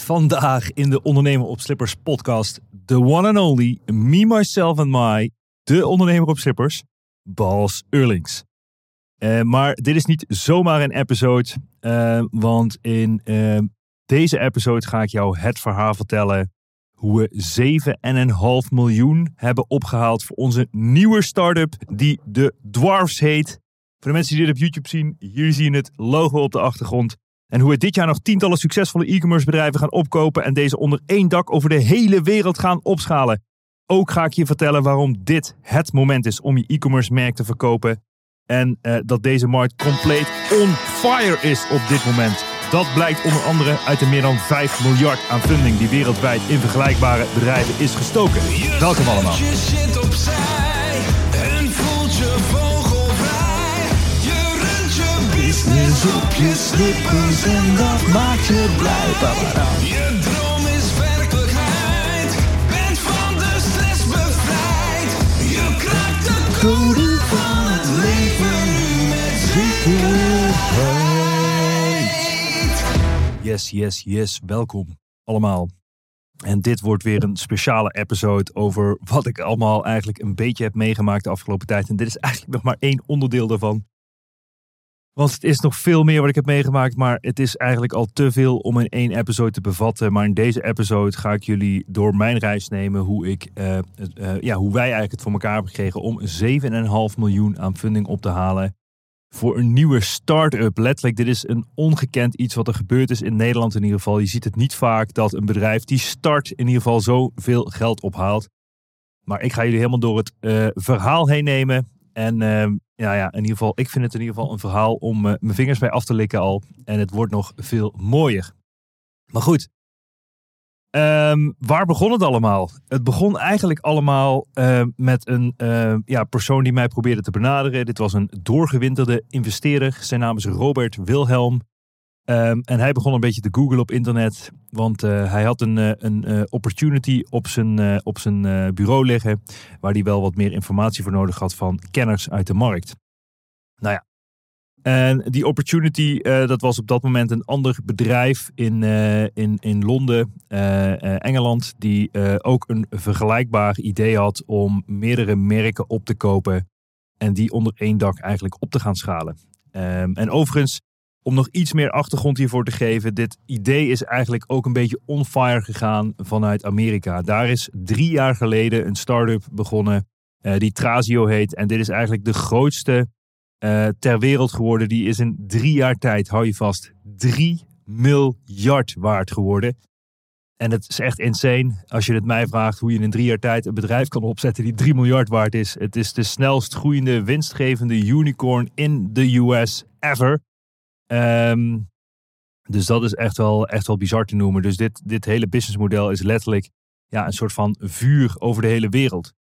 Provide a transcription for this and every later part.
vandaag in de Ondernemer op Slippers podcast, the one and only, me, myself and my, de ondernemer op slippers, Bas Eurlings. Uh, maar dit is niet zomaar een episode, uh, want in uh, deze episode ga ik jou het verhaal vertellen hoe we 7,5 miljoen hebben opgehaald voor onze nieuwe start-up die de Dwarfs heet. Voor de mensen die dit op YouTube zien, hier zien het logo op de achtergrond. En hoe we dit jaar nog tientallen succesvolle e-commerce bedrijven gaan opkopen en deze onder één dak over de hele wereld gaan opschalen. Ook ga ik je vertellen waarom dit het moment is om je e-commerce merk te verkopen. En uh, dat deze markt compleet on fire is op dit moment. Dat blijkt onder andere uit de meer dan 5 miljard aan funding die wereldwijd in vergelijkbare bedrijven is gestoken. Welkom allemaal. Business op je slippers en dat maakt je blij. Je droom is werkelijkheid, bent van de stress bevrijd. Je kraakt de code van het leven met zekerheid. Yes, yes, yes, welkom allemaal. En dit wordt weer een speciale episode over wat ik allemaal eigenlijk een beetje heb meegemaakt de afgelopen tijd. En dit is eigenlijk nog maar één onderdeel daarvan. Want het is nog veel meer wat ik heb meegemaakt, maar het is eigenlijk al te veel om in één episode te bevatten. Maar in deze episode ga ik jullie door mijn reis nemen hoe, ik, uh, ja, hoe wij eigenlijk het voor elkaar hebben gekregen om 7,5 miljoen aan funding op te halen voor een nieuwe start-up. Letterlijk, dit is een ongekend iets wat er gebeurd is in Nederland in ieder geval. Je ziet het niet vaak dat een bedrijf die start in ieder geval zoveel geld ophaalt. Maar ik ga jullie helemaal door het uh, verhaal heen nemen. En ehm, ja, ja, in ieder geval, ik vind het in ieder geval een verhaal om uh, mijn vingers bij af te likken al. En het wordt nog veel mooier. Maar goed, um, waar begon het allemaal? Het begon eigenlijk allemaal uh, met een uh, ja, persoon die mij probeerde te benaderen. Dit was een doorgewinterde investeerder. Zijn naam is Robert Wilhelm. Um, en hij begon een beetje te googlen op internet, want uh, hij had een, een uh, opportunity op zijn, op zijn bureau liggen, waar hij wel wat meer informatie voor nodig had van kenners uit de markt. Nou ja, en die opportunity, dat was op dat moment een ander bedrijf in, in, in Londen, Engeland, die ook een vergelijkbaar idee had om meerdere merken op te kopen en die onder één dak eigenlijk op te gaan schalen. Um, en overigens, om nog iets meer achtergrond hiervoor te geven, dit idee is eigenlijk ook een beetje on fire gegaan vanuit Amerika. Daar is drie jaar geleden een start-up begonnen uh, die Trazio heet. En dit is eigenlijk de grootste uh, ter wereld geworden. Die is in drie jaar tijd, hou je vast, 3 miljard waard geworden. En het is echt insane als je het mij vraagt hoe je in drie jaar tijd een bedrijf kan opzetten die 3 miljard waard is. Het is de snelst groeiende, winstgevende unicorn in de US ever. Um, dus dat is echt wel, echt wel bizar te noemen. Dus dit, dit hele businessmodel is letterlijk ja, een soort van vuur over de hele wereld.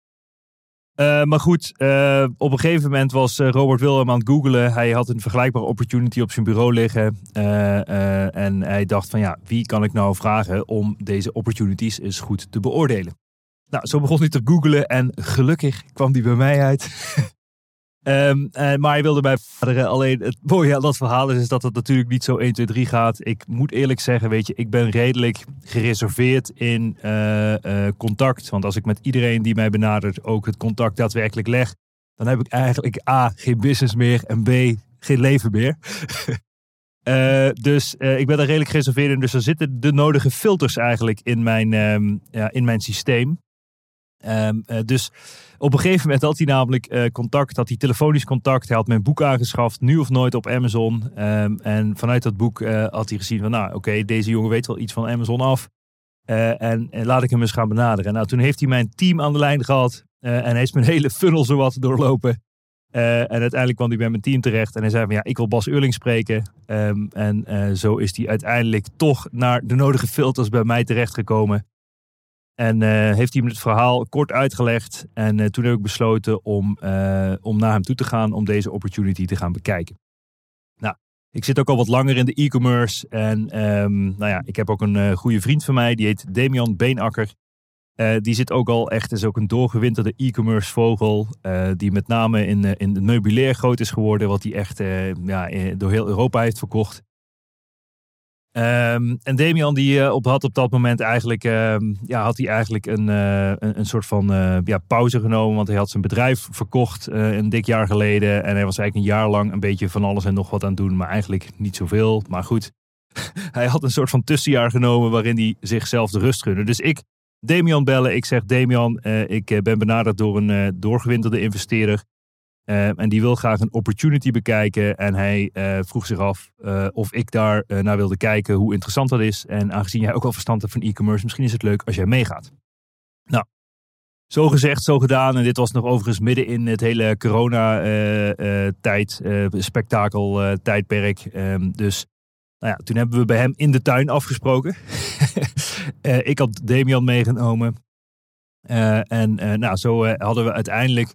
Uh, maar goed, uh, op een gegeven moment was uh, Robert Wilhelm aan het googelen. Hij had een vergelijkbare opportunity op zijn bureau liggen. en hij dacht van ja, wie kan ik nou vragen om deze opportunities eens goed te beoordelen? Nou, zo begon hij te googelen en gelukkig kwam die bij mij uit. Ehm, eh, maar hij wilde mij vaderen. Alleen het mooie aan dat verhaal is, is dat het natuurlijk niet zo 1, 2, 3 gaat. Ik moet eerlijk zeggen, weet je, ik ben redelijk gereserveerd in eh, eh, contact. Want als ik met iedereen die mij benadert ook het contact daadwerkelijk leg, dan heb ik eigenlijk A, geen business meer en B, geen leven meer. Dus ik ben daar redelijk gereserveerd in. Dus er zitten de nodige filters eigenlijk in mijn, ehm, ja, in mijn systeem. Ehm, eh, dus op een gegeven moment had hij namelijk contact, had hij telefonisch contact. Hij had mijn boek aangeschaft, nu of nooit op Amazon. Ehm, en vanuit dat boek had hij gezien van, nou oké, deze jongen weet wel iets van Amazon af. En, en, laat ik hem eens gaan benaderen. Nou, toen heeft hij mijn team aan de lijn gehad. en hij is mijn hele funnel zo wat doorlopen. En uiteindelijk kwam hij bij mijn team terecht en hij zei van ja, ik wil Bas Eurling spreken. Um, en zo is hij uiteindelijk toch naar de nodige filters bij mij terechtgekomen. En uh, heeft hij me het verhaal kort uitgelegd. En toen heb ik besloten om, om naar hem toe te gaan om deze opportunity te gaan bekijken. Nou, ik zit ook al wat langer in de e-commerce. En um, nou ja, ik heb ook een goede vriend van mij, die heet Damian Beenakker. Die zit ook al echt, is ook een doorgewinterde e-commerce vogel. Die met name in, in het meubilair groot is geworden. Wat hij echt ja, door heel Europa heeft verkocht. Um, en Damian die op, had op dat moment eigenlijk, ehm, ja, had hij eigenlijk een, een, een, soort van ja, pauze genomen. Want hij had zijn bedrijf verkocht een dik jaar geleden. En hij was eigenlijk een jaar lang een beetje van alles en nog wat aan het doen. Maar eigenlijk niet zoveel. Maar goed, hij had een soort van tussenjaar genomen waarin hij zichzelf de rust gunde. Dus ik Damian bellen. Ik zeg Damian, ik eh, ben benaderd door een doorgewinterde investeerder. Uh, en die wil graag een opportunity bekijken. En hij vroeg zich af of ik daar naar wilde kijken hoe interessant dat is. En aangezien jij ook al verstand hebt van e-commerce, misschien is het leuk als jij meegaat. Nou, zo gezegd, zo gedaan. En dit was nog overigens midden in het hele corona-tijd, spektakel, tijdperk. Ehm, dus nou ja, toen hebben we bij hem in de tuin afgesproken. ik had Damian meegenomen. En nou, zo hadden we uiteindelijk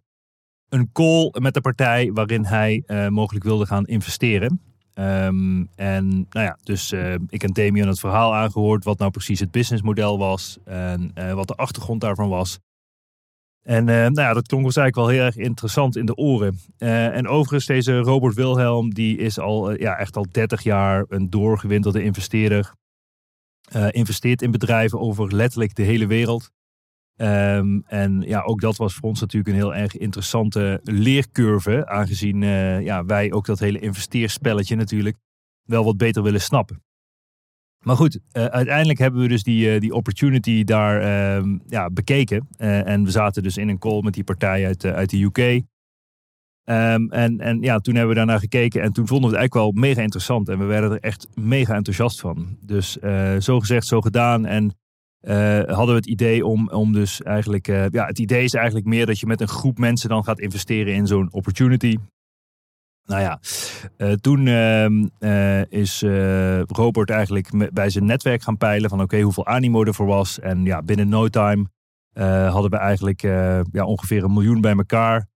een call met de partij waarin hij mogelijk wilde gaan investeren. Um, en nou ja, dus ik en Damian het verhaal aangehoord wat nou precies het businessmodel was en wat de achtergrond daarvan was. En nou ja, dat klonk ons eigenlijk wel heel erg interessant in de oren. En overigens, deze Robert Wilhelm, die is al ja, echt al 30 jaar een doorgewinterde investeerder. investeert in bedrijven over letterlijk de hele wereld. Um, en ja, ook dat was voor ons natuurlijk een heel erg interessante leercurve. Aangezien ja, wij ook dat hele investeerspelletje natuurlijk wel wat beter willen snappen. Maar goed, uh, uiteindelijk hebben we dus die, uh, die opportunity daar uh, ja, bekeken. En we zaten dus in een call met die partij uit, uit de UK. Ehm, en, en ja, toen hebben we daarnaar gekeken en toen vonden we het eigenlijk wel mega interessant. En we werden er echt mega enthousiast van. Dus zo gezegd, zo gedaan. En hadden we het idee om, om dus eigenlijk... ja, het idee is eigenlijk meer dat je met een groep mensen dan gaat investeren in zo'n opportunity. Nou ja, uh, toen uh, is Robert eigenlijk bij zijn netwerk gaan peilen van oké, hoeveel animo er voor was. En ja, binnen no time hadden we eigenlijk ja, ongeveer een miljoen bij elkaar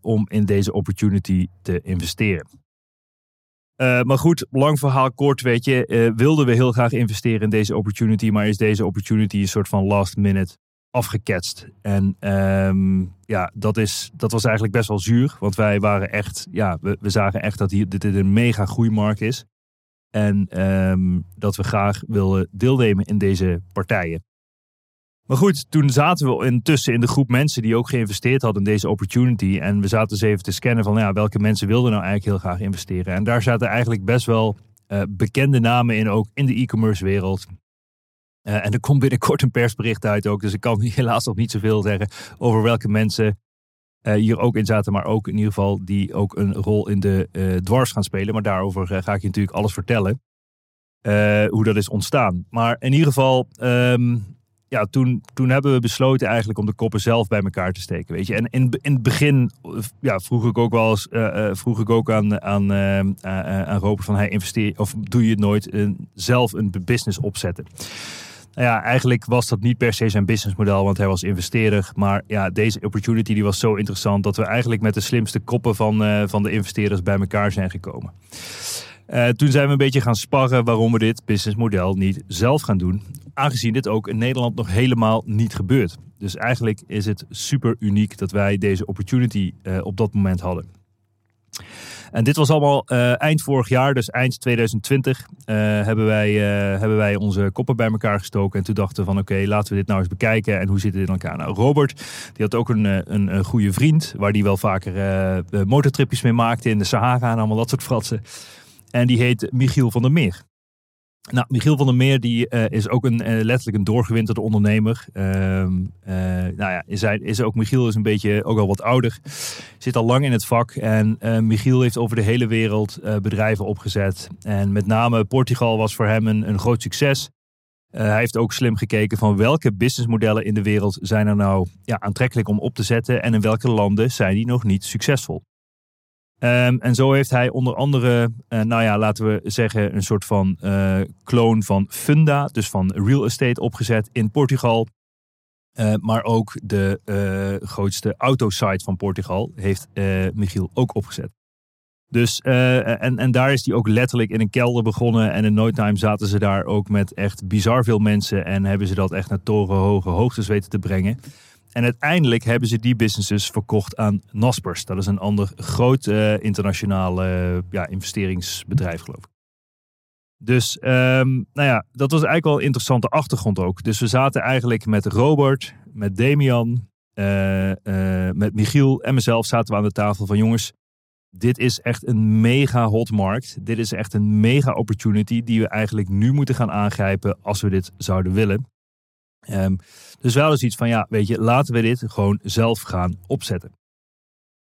om in deze opportunity te investeren. Maar goed, lang verhaal kort, weet je, wilden we heel graag investeren in deze opportunity, maar is deze opportunity een soort van last minute afgeketst. En um, ja, dat, is, dat was eigenlijk best wel zuur. Want wij waren echt, ja, we, we zagen echt dat hier, dit een mega groeimarkt is. En um, dat we graag wilden deelnemen in deze partijen. Maar goed, toen zaten we intussen in de groep mensen die ook geïnvesteerd hadden in deze opportunity. En we zaten eens even te scannen van ja, welke mensen wilden nou eigenlijk heel graag investeren. En daar zaten eigenlijk best wel uh, bekende namen in, ook in de e-commerce wereld. Uh, en er komt binnenkort een persbericht uit ook. Dus ik kan helaas nog niet zoveel zeggen over welke mensen uh, hier ook in zaten. Maar ook in ieder geval die ook een rol in de dwars gaan spelen. Maar daarover ga ik je natuurlijk alles vertellen. hoe dat is ontstaan. Maar in ieder geval, um, ja, toen, toen hebben we besloten eigenlijk om de koppen zelf bij elkaar te steken. Weet je. En in, in het begin ja, vroeg ik ook wel eens, vroeg ik ook aan, aan, aan Robert van hij investeer of doe je het nooit zelf een business opzetten. Nou ja, eigenlijk was dat niet per se zijn businessmodel, want hij was investeerder. Maar ja, deze opportunity die was zo interessant dat we eigenlijk met de slimste koppen van, van de investeerders bij elkaar zijn gekomen. Eh, toen zijn we een beetje gaan sparren waarom we dit businessmodel niet zelf gaan doen. Aangezien dit ook in Nederland nog helemaal niet gebeurt. Dus eigenlijk is het super uniek dat wij deze opportunity eh, op dat moment hadden. En dit was allemaal eh, eind vorig jaar, dus eind 2020, eh, hebben, wij, hebben wij onze koppen bij elkaar gestoken. En toen dachten we van oké, laten we dit nou eens bekijken. En hoe zit het in elkaar? Nou, Robert, die had ook een, een, een goede vriend, waar die wel vaker motortripjes mee maakte in de Sahara en allemaal dat soort fratsen. En die heet Michiel van der Meer. Nou, Michiel van der Meer die, eh, is ook een, eh, letterlijk een doorgewinterde ondernemer. Ehm, eh, nou ja, is, hij, is ook, Michiel is een beetje ook al wat ouder. Zit al lang in het vak. En Michiel heeft over de hele wereld bedrijven opgezet. En met name Portugal was voor hem een, een groot succes. Hij heeft ook slim gekeken van welke businessmodellen in de wereld zijn er nou ja, aantrekkelijk om op te zetten. En in welke landen zijn die nog niet succesvol. Ehm, en zo heeft hij onder andere, eh, nou ja, laten we zeggen, een soort van eh kloon van Funda, dus van real estate opgezet in Portugal. Eh, maar ook de grootste autosite van Portugal heeft Michiel ook opgezet. Dus, en, en daar is hij ook letterlijk in een kelder begonnen. En in no zaten ze daar ook met echt bizar veel mensen. En hebben ze dat echt naar torenhoge hoogtes weten te brengen. En uiteindelijk hebben ze die businesses verkocht aan Naspers. Dat is een ander groot eh, internationaal ja, investeringsbedrijf, geloof ik. Dus ehm, nou ja, dat was eigenlijk wel een interessante achtergrond ook. Dus we zaten eigenlijk met Robert, met Damian, eh, eh, met Michiel en mezelf zaten we aan de tafel van jongens, dit is echt een mega hot markt. Dit is echt een mega opportunity die we eigenlijk nu moeten gaan aangrijpen als we dit zouden willen. Ehm, dus wel eens iets van, ja, weet je, laten we dit gewoon zelf gaan opzetten.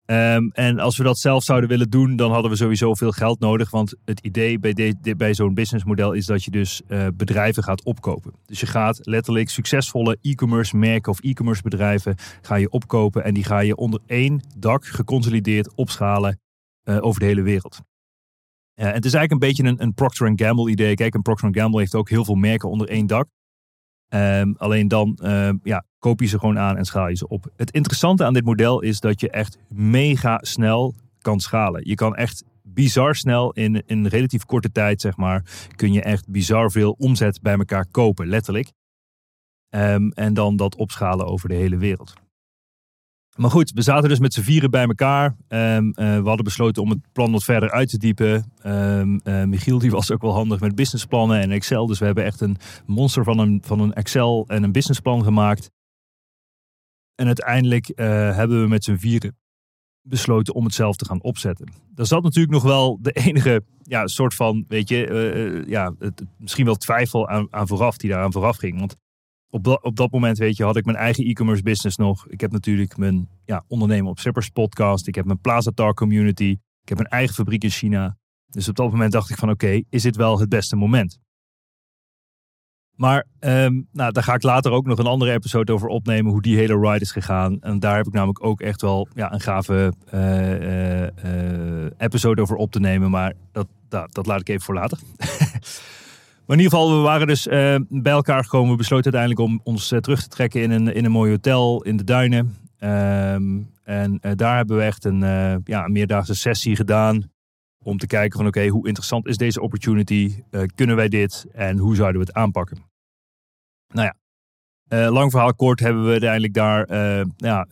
Ehm, en als we dat zelf zouden willen doen, dan hadden we sowieso veel geld nodig. Want het idee bij, bij zo'n businessmodel is dat je dus eh, bedrijven gaat opkopen. Dus je gaat letterlijk succesvolle e-commerce merken of e-commerce bedrijven ga je opkopen. En die ga je onder één dak geconsolideerd opschalen eh, over de hele wereld. En het is eigenlijk een beetje een, een Procter Gamble idee. Kijk, een Procter Gamble heeft ook heel veel merken onder één dak. Ehm, alleen dan ehm, ja, koop je ze gewoon aan en schaal je ze op. Het interessante aan dit model is dat je echt mega snel kan schalen. Je kan echt bizar snel in, in een relatief korte tijd, zeg maar, kun je echt bizar veel omzet bij elkaar kopen, letterlijk. Ehm, en dan dat opschalen over de hele wereld. Maar goed, we zaten dus met z'n vieren bij elkaar. Ehm, eh, we hadden besloten om het plan wat verder uit te diepen. Ehm, eh, Michiel die was ook wel handig met businessplannen en Excel. Dus we hebben echt een monster van een, van een Excel en een businessplan gemaakt. En uiteindelijk eh, hebben we met z'n vieren besloten om het zelf te gaan opzetten. Daar zat natuurlijk nog wel de enige ja, soort van, weet je, ja, het, misschien wel twijfel aan, aan vooraf die daaraan vooraf ging. Want op, dat op dat moment, weet je, had ik mijn eigen e-commerce business nog. Ik heb natuurlijk mijn ja, ondernemen op Zippers podcast. Ik heb mijn Plaza Talk community. Ik heb mijn eigen fabriek in China. Dus op dat moment dacht ik van oké, is dit wel het beste moment? Maar ehm, nou, daar ga ik later ook nog een andere episode over opnemen. Hoe die hele ride is gegaan. En daar heb ik namelijk ook echt wel ja, een gave eh, eh, eh, episode over op te nemen. Maar dat, dat, dat laat ik even voor later. Maar in ieder geval, we waren dus eh, bij elkaar gekomen. We besloten uiteindelijk om ons eh, terug te trekken in een, in een mooi hotel in de duinen. Ehm, en eh, daar hebben we echt een, ja, een meerdaagse sessie gedaan. Om te kijken van oké, hoe interessant is deze opportunity? Kunnen wij dit? En hoe zouden we het aanpakken? Nou ja, lang verhaal kort hebben we uiteindelijk daar ja,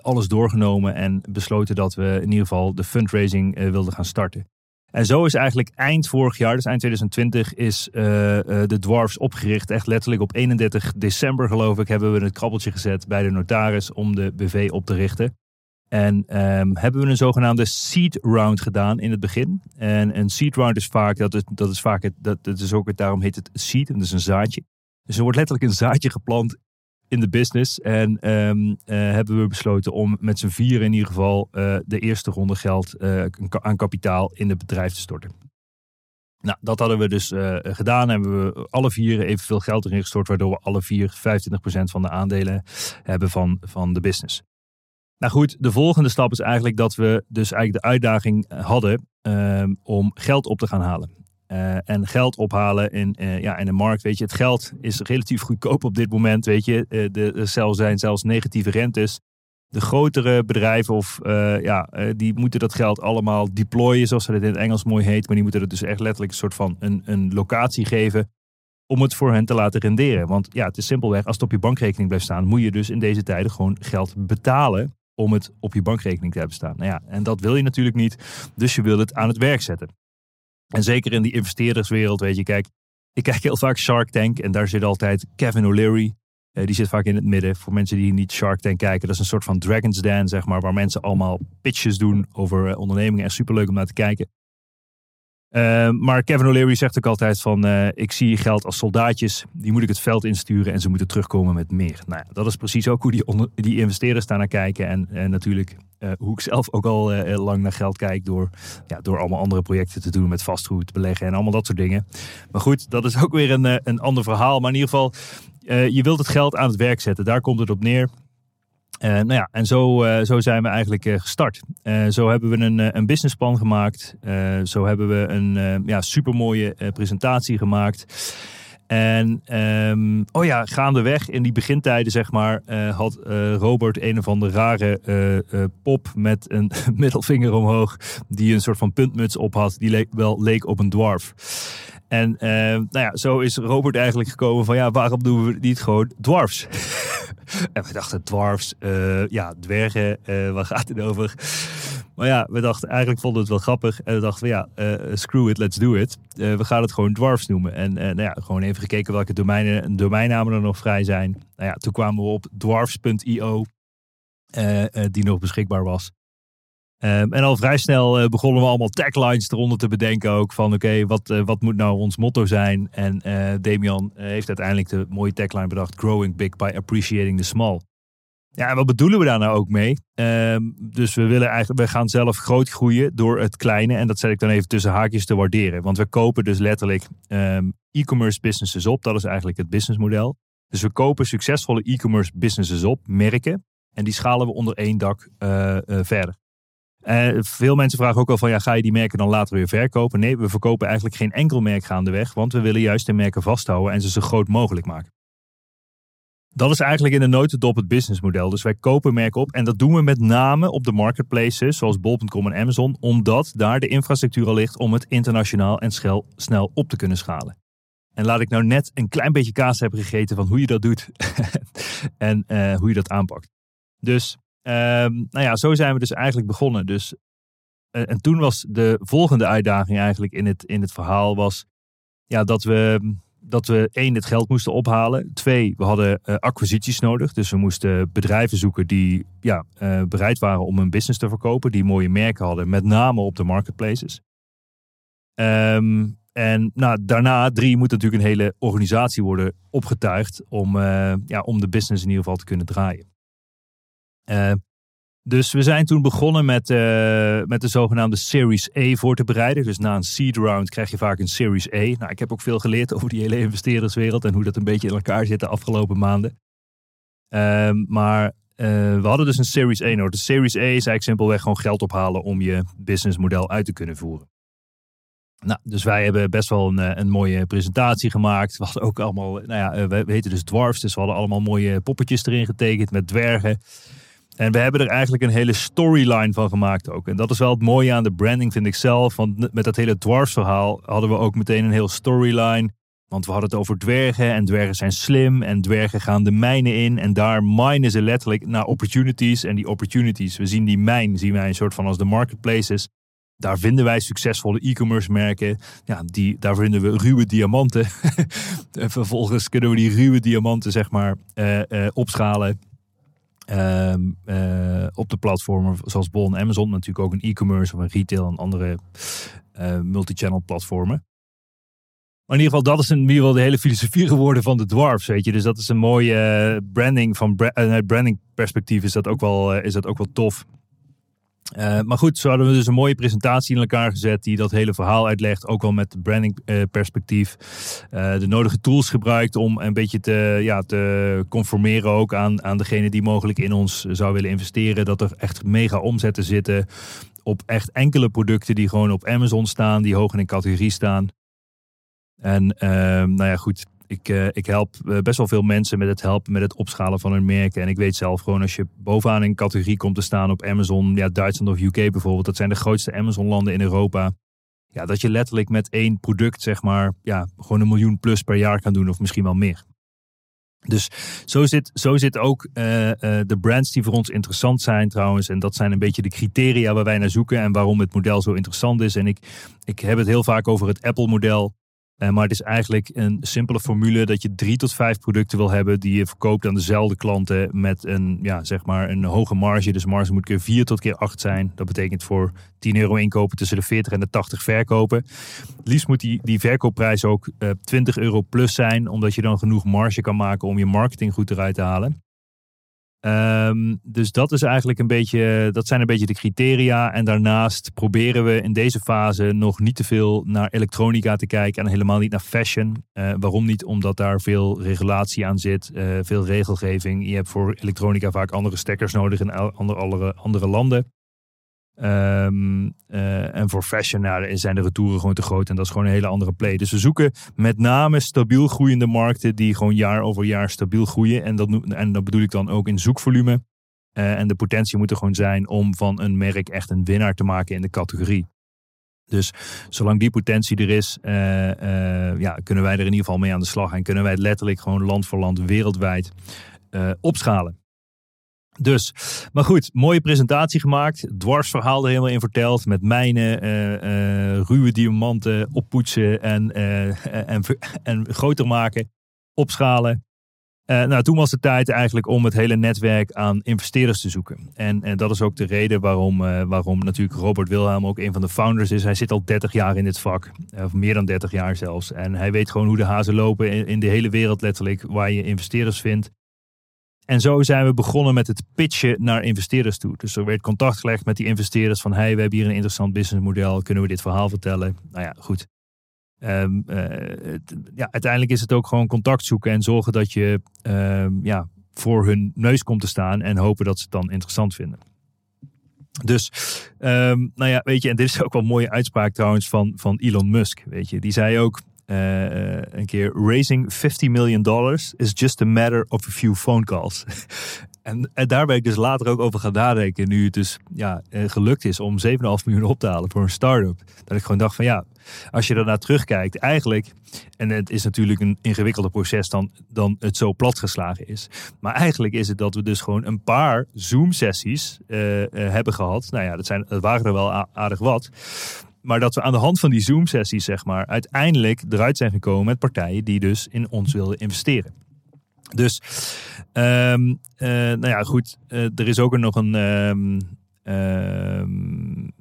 alles doorgenomen. En besloten dat we in ieder geval de fundraising wilden gaan starten. En zo is eigenlijk eind vorig jaar, dus eind 2020, is eh, eh, de Dwarfs opgericht. Echt letterlijk op 31 december geloof ik hebben we het krabbeltje gezet bij de notaris om de BV op te richten. En ehm, hebben we een zogenaamde seed round gedaan in het begin. En een seed round is vaak, dat is, dat is vaak het, dat, is ook het, daarom heet het seed, en dat is een zaadje. Dus er wordt letterlijk een zaadje geplant in de business. En ehm, eh, hebben we besloten om met z'n vieren in ieder geval eh, de eerste ronde geld eh, aan kapitaal in het bedrijf te storten. Nou, dat hadden we dus gedaan. Hebben we alle vier evenveel geld erin gestort, waardoor we alle vier 25% van de aandelen hebben van, van de business. Nou goed, de volgende stap is eigenlijk dat we dus eigenlijk de uitdaging hadden ehm, om geld op te gaan halen. Eh, en geld ophalen in, eh, ja, in de markt, weet je, het geld is relatief goedkoop op dit moment, weet je. Eh, de, er zijn zelfs negatieve rentes. De grotere bedrijven of, ja, die moeten dat geld allemaal deployen, zoals dat in het Engels mooi heet. Maar die moeten het dus echt letterlijk een soort van een, een locatie geven om het voor hen te laten renderen. Want ja, het is simpelweg, als het op je bankrekening blijft staan, moet je dus in deze tijden gewoon geld betalen om het op je bankrekening te hebben staan. Nou ja, en dat wil je natuurlijk niet, dus je wil het aan het werk zetten. En zeker in die investeerderswereld, weet je, kijk, ik kijk heel vaak Shark Tank en daar zit altijd Kevin O'Leary. Eh, die zit vaak in het midden. Voor mensen die niet Shark Tank kijken, dat is een soort van Dragon's Den, zeg maar, waar mensen allemaal pitches doen over eh, ondernemingen. En superleuk om naar te kijken. Uh, maar Kevin O'Leary zegt ook altijd van, uh, ik zie geld als soldaatjes, die moet ik het veld insturen en ze moeten terugkomen met meer. Nou dat is precies ook hoe die, die investeerders daar naar kijken en, en natuurlijk uh, hoe ik zelf ook al lang naar geld kijk door, ja, door allemaal andere projecten te doen met vastgoed, beleggen en allemaal dat soort dingen. Maar goed, dat is ook weer een, een ander verhaal. Maar in ieder geval, je wilt het geld aan het werk zetten, daar komt het op neer. Uh, nou ja, en zo, uh, zo zijn we eigenlijk uh, gestart. zo hebben we een, een businessplan gemaakt. zo hebben we een ja, supermooie presentatie gemaakt. En um, oh ja, gaandeweg in die begintijden, zeg maar, had Robert een of andere rare pop met een middelvinger omhoog. Die een soort van puntmuts op had. Die leek, wel leek op een dwarf. En nou ja, zo is Robert eigenlijk gekomen van ja, waarom doen we niet gewoon dwarfs? en we dachten dwarfs, uh, ja, dwergen, uh, waar gaat het over? Maar ja, we dachten eigenlijk vonden we het wel grappig. En we dachten ja, uh, screw it, let's do it. we gaan het gewoon dwarfs noemen. En nou ja, gewoon even gekeken welke domeinen, domeinnamen er nog vrij zijn. Nou ja, toen kwamen we op dwarfs.io, die nog beschikbaar was. Um, en al vrij snel uh, begonnen we allemaal taglines eronder te bedenken ook. Van oké, wat, uh, wat moet nou ons motto zijn? En uh, Damian heeft uiteindelijk de mooie tagline bedacht. Growing big by appreciating the small. Ja, en wat bedoelen we daar nou ook mee? Um, dus we willen eigenlijk, we gaan zelf groot groeien door het kleine. En dat zet ik dan even tussen haakjes te waarderen. Want we kopen dus letterlijk um, e-commerce businesses op. Dat is eigenlijk het businessmodel. Dus we kopen succesvolle e-commerce businesses op, merken. En die schalen we onder één dak verder. Uh, veel mensen vragen ook wel van, ja, ga je die merken dan later weer verkopen? Nee, we verkopen eigenlijk geen enkel merk gaandeweg, want we willen juist de merken vasthouden en ze zo groot mogelijk maken. Dat is eigenlijk in de notendop het businessmodel. Dus wij kopen merken op en dat doen we met name op de marketplaces zoals bol.com en Amazon, omdat daar de infrastructuur al ligt om het internationaal en schel, snel op te kunnen schalen. En laat ik nou net een klein beetje kaas hebben gegeten van hoe je dat doet en uh, hoe je dat aanpakt. Dus nou ja, zo zijn we dus eigenlijk begonnen. Dus, uh, en toen was de volgende uitdaging eigenlijk in het, in het verhaal was ja, dat we dat we één, het geld moesten ophalen. Twee, we hadden uh, acquisities nodig. Dus we moesten bedrijven zoeken die ja, uh, bereid waren om hun business te verkopen. Die mooie merken hadden, met name op de marketplaces. Um, en nou, daarna, drie, moet natuurlijk een hele organisatie worden opgetuigd om, ja, om de business in ieder geval te kunnen draaien. Uh, dus we zijn toen begonnen met, uh, met de zogenaamde Series A voor te bereiden. Dus na een seed round krijg je vaak een Series A. Nou, ik heb ook veel geleerd over die hele investeerderswereld en hoe dat een beetje in elkaar zit de afgelopen maanden. Uh, maar uh, we hadden dus een Series A nodig. De Series A is eigenlijk simpelweg gewoon geld ophalen om je businessmodel uit te kunnen voeren. Nou, dus wij hebben best wel een, een mooie presentatie gemaakt. We hadden ook allemaal, nou ja, we heten dus dwarfs, dus we hadden allemaal mooie poppetjes erin getekend met dwergen. En we hebben er eigenlijk een hele storyline van gemaakt ook. En dat is wel het mooie aan de branding, vind ik zelf. Want met dat hele dwarsverhaal hadden we ook meteen een heel storyline. Want we hadden het over dwergen en dwergen zijn slim en dwergen gaan de mijnen in. En daar minen ze letterlijk naar opportunities. En die opportunities, we zien die mijn, zien wij een soort van als de marketplaces. Daar vinden wij succesvolle e-commerce merken. Ja, die, daar vinden we ruwe diamanten. en vervolgens kunnen we die ruwe diamanten zeg maar uh, uh, opschalen Ehm, eh, op de platformen zoals Bol en Amazon. Natuurlijk ook een e-commerce of een retail en andere uh, multi-channel platformen. Maar in ieder geval, dat is in ieder geval de hele filosofie geworden van de dwarfs, weet je. Dus dat is een mooie eh, branding van bra branding perspectief is dat ook wel, is dat ook wel tof. Uh, maar goed, zo hadden we dus een mooie presentatie in elkaar gezet die dat hele verhaal uitlegt. Ook wel met branding uh, perspectief. Uh, de nodige tools gebruikt om een beetje te, ja, te conformeren ook aan, aan degene die mogelijk in ons zou willen investeren. Dat er echt mega omzetten zitten op echt enkele producten die gewoon op Amazon staan, die hoog in een categorie staan. En nou ja, goed, ik, uh, ik help uh, best wel veel mensen met het helpen met het opschalen van hun merken. En ik weet zelf gewoon als je bovenaan een categorie komt te staan op Amazon, ja, Duitsland of UK bijvoorbeeld, dat zijn de grootste Amazon-landen in Europa. Ja, dat je letterlijk met één product, zeg maar, ja, gewoon een miljoen plus per jaar kan doen, of misschien wel meer. Dus zo zit, zo zit ook uh, de brands die voor ons interessant zijn trouwens. En dat zijn een beetje de criteria waar wij naar zoeken en waarom het model zo interessant is. En ik, ik heb het heel vaak over het Apple-model. Uh, maar het is eigenlijk een simpele formule dat je drie tot vijf producten wil hebben die je verkoopt aan dezelfde klanten met een, ja, zeg maar een hoge marge. Dus marge moet keer vier tot keer acht zijn. Dat betekent voor 10 euro inkopen tussen de 40 en de 80 verkopen. Liefst moet die, die verkoopprijs ook uh, 20 euro plus zijn, omdat je dan genoeg marge kan maken om je marketing goed eruit te halen. Um, dus dat is eigenlijk een beetje, dat zijn een beetje de criteria. En daarnaast proberen we in deze fase nog niet te veel naar elektronica te kijken en helemaal niet naar fashion. Uh, waarom niet? Omdat daar veel regulatie aan zit, uh, veel regelgeving. Je hebt voor elektronica vaak andere stekkers nodig in andere, andere landen. Um, uh, en voor fashion zijn de retouren gewoon te groot en dat is gewoon een hele andere play. Dus we zoeken met name stabiel groeiende markten die gewoon jaar over jaar stabiel groeien. En dat, en bedoel ik dan ook in zoekvolume. Uh, en de potentie moet er gewoon zijn om van een merk echt een winnaar te maken in de categorie. Dus zolang die potentie er is, uh, ja, kunnen wij er in ieder geval mee aan de slag. En kunnen wij het letterlijk gewoon land voor land wereldwijd opschalen. Dus, maar goed, mooie presentatie gemaakt. Dwarsverhaal er helemaal in verteld. Met mijnen, uh, uh, ruwe diamanten oppoetsen en, uh, en, en groter maken. Opschalen. nou, toen was de tijd eigenlijk om het hele netwerk aan investeerders te zoeken. En, en dat is ook de reden waarom, waarom natuurlijk Robert Wilhelm ook een van de founders is. Hij zit al 30 jaar in dit vak, of meer dan 30 jaar zelfs. En hij weet gewoon hoe de hazen lopen in, in de hele wereld letterlijk, waar je investeerders vindt. En zo zijn we begonnen met het pitchen naar investeerders toe. Dus er werd contact gelegd met die investeerders van hey, we hebben hier een interessant businessmodel, kunnen we dit verhaal vertellen? Nou ja, goed. Uh, het, ja, uiteindelijk is het ook gewoon contact zoeken en zorgen dat je um, ja, voor hun neus komt te staan en hopen dat ze het dan interessant vinden. Dus, um, nou ja, weet je, en dit is ook wel een mooie uitspraak trouwens van, van Elon Musk. Weet je, die zei ook: uh, een keer raising 50 million dollars is just a matter of a few phone calls. en, daar ben ik dus later ook over gaan nadenken. Nu het dus ja, uh, gelukt is om 7,5 miljoen op te halen voor een start-up. Dat ik gewoon dacht van ja, als je daarna terugkijkt, eigenlijk, en het is natuurlijk een ingewikkelder proces dan, dan het zo platgeslagen is. Maar eigenlijk is het dat we dus gewoon een paar Zoom-sessies hebben gehad. Nou ja, dat, zijn, dat waren er wel aardig wat. Maar dat we aan de hand van die Zoom-sessies, zeg maar, uiteindelijk eruit zijn gekomen met partijen die dus in ons wilden investeren. Dus, um, uh, nou ja, goed. Uh, er is ook nog een. Um, um,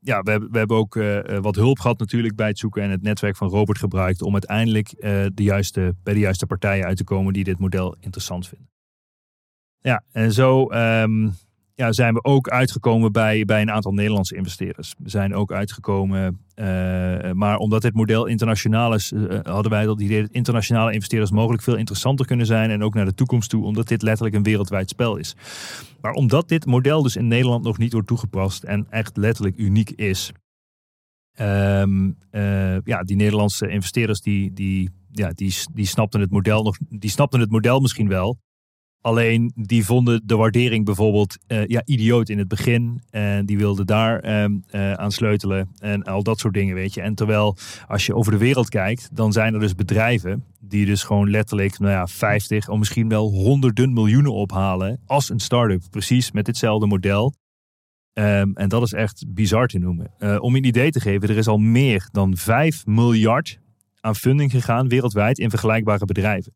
ja, we hebben, we hebben ook uh, wat hulp gehad natuurlijk bij het zoeken en het netwerk van Robert gebruikt om uiteindelijk de juiste, bij de juiste partijen uit te komen die dit model interessant vinden. Ja, en zo ja, zijn we ook uitgekomen bij, bij een aantal Nederlandse investeerders. We zijn ook uitgekomen, uh, maar omdat dit model internationaal is, uh, hadden wij dat idee dat internationale investeerders mogelijk veel interessanter kunnen zijn en ook naar de toekomst toe, omdat dit letterlijk een wereldwijd spel is. Maar omdat dit model dus in Nederland nog niet wordt toegepast en echt letterlijk uniek is, um, uh, ja, die Nederlandse investeerders die, die, ja, die, die snapten het model nog, die snapten het model misschien wel. Alleen die vonden de waardering bijvoorbeeld uh, ja, idioot in het begin. En die wilden daar uh, aan sleutelen en al dat soort dingen, weet je. En terwijl als je over de wereld kijkt, dan zijn er dus bedrijven die dus gewoon letterlijk nou ja, 50 of misschien wel honderden miljoenen ophalen als een start-up. Precies met ditzelfde model. Um, en dat is echt bizar te noemen. Uh, om je een idee te geven, er is al meer dan 5 miljard aan funding gegaan wereldwijd in vergelijkbare bedrijven.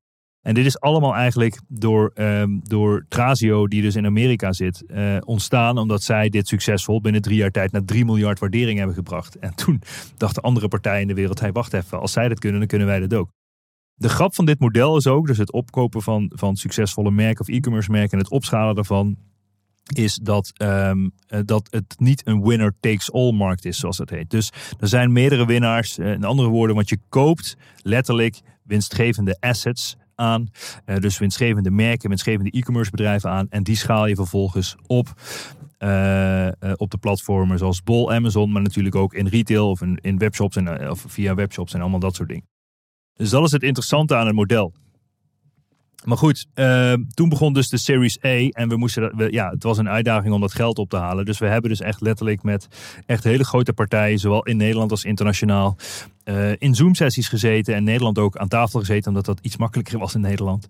En dit is allemaal eigenlijk door, um, door Trazio, die dus in Amerika zit, uh, ontstaan. Omdat zij dit succesvol binnen drie jaar tijd naar 3 miljard waardering hebben gebracht. En toen dachten andere partijen in de wereld, hey, wacht even, als zij dat kunnen, dan kunnen wij dat ook. De grap van dit model is ook, dus het opkopen van, van succesvolle merken of e-commerce merken en het opschalen daarvan, is dat, um, dat het niet een winner takes all markt is, zoals dat heet. Dus er zijn meerdere winnaars. In andere woorden, want je koopt letterlijk winstgevende assets Uh, dus winstgevende merken, winstgevende e-commerce bedrijven aan. En die schaal je vervolgens op. Uh, uh, op de platformen zoals Bol, Amazon, maar natuurlijk ook in retail of in, in webshops en of via webshops en allemaal dat soort dingen. Dus dat is het interessante aan het model. Maar goed, uh, toen begon dus de Series A. En we moesten ja, het was een uitdaging om dat geld op te halen. Dus we hebben dus echt letterlijk met echt hele grote partijen, zowel in Nederland als internationaal, uh, in Zoom-sessies gezeten. En Nederland ook aan tafel gezeten, omdat dat iets makkelijker was in Nederland.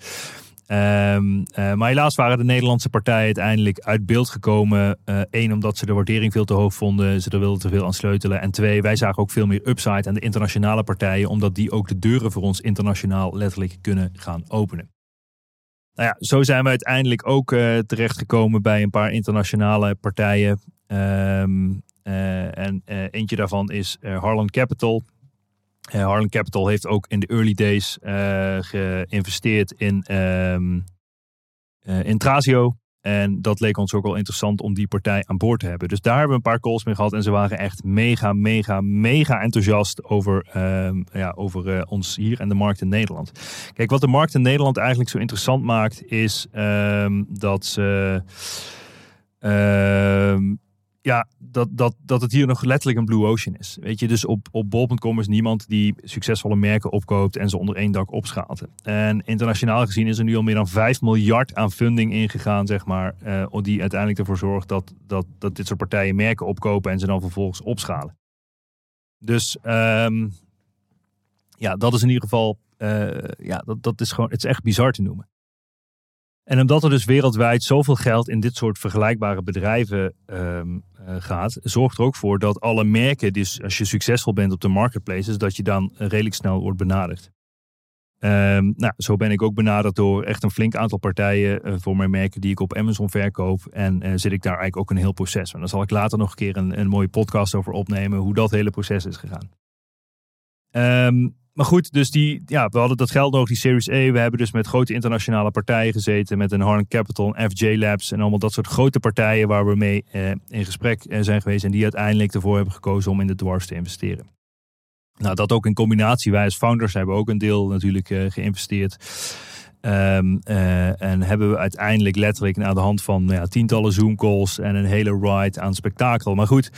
Um, uh, maar helaas waren de Nederlandse partijen uiteindelijk uit beeld gekomen. Eén, omdat ze de waardering veel te hoog vonden. Ze er wilden te veel aan sleutelen. En twee, wij zagen ook veel meer upside aan de internationale partijen. Omdat die ook de deuren voor ons internationaal letterlijk kunnen gaan openen. Nou ja, zo zijn we uiteindelijk ook uh, terechtgekomen bij een paar internationale partijen. Um, uh, en uh, eentje daarvan is Harlan Capital. Harlan Capital heeft ook in de early days geïnvesteerd in, um, in Trazio. En dat leek ons ook wel interessant om die partij aan boord te hebben. Dus daar hebben we een paar calls mee gehad. En ze waren echt mega, mega, mega enthousiast over, uh, ja, over uh, ons hier en de markt in Nederland. Kijk, wat de markt in Nederland eigenlijk zo interessant maakt, is uh, dat ze. Ehm, ja, dat, dat, dat het hier nog letterlijk een blue ocean is. Weet je, dus op, op bol.com is niemand die succesvolle merken opkoopt en ze onder één dak opschaalt. En internationaal gezien is er nu al meer dan 5 miljard aan funding ingegaan, zeg maar, uh, die uiteindelijk ervoor zorgt dat, dat, dat dit soort partijen merken opkopen en ze dan vervolgens opschalen. Dus um, ja, dat is in ieder geval, uh, ja, dat, dat is gewoon, het is echt bizar te noemen. En omdat er dus wereldwijd zoveel geld in dit soort vergelijkbare bedrijven um, uh, gaat, zorgt er ook voor dat alle merken, dus als je succesvol bent op de marketplaces, dat je dan redelijk snel wordt benaderd. Um, nou, zo ben ik ook benaderd door echt een flink aantal partijen uh, voor mijn merken die ik op Amazon verkoop. En zit ik daar eigenlijk ook een heel proces. En daar zal ik later nog een keer een, een mooie podcast over opnemen, hoe dat hele proces is gegaan. Um, maar goed, dus die, ja, we hadden dat geld nodig, die Series A. We hebben dus met grote internationale partijen gezeten. Met een Harlan Capital, FJ Labs en allemaal dat soort grote partijen waar we mee eh, in gesprek zijn geweest. En die uiteindelijk ervoor hebben gekozen om in de dwarfs te investeren. Nou, dat ook in combinatie. Wij als founders hebben ook een deel natuurlijk uh, geïnvesteerd. Um, uh, en hebben we uiteindelijk letterlijk aan de hand van nou ja, tientallen Zoom calls en een hele ride aan spektakel. Maar goed,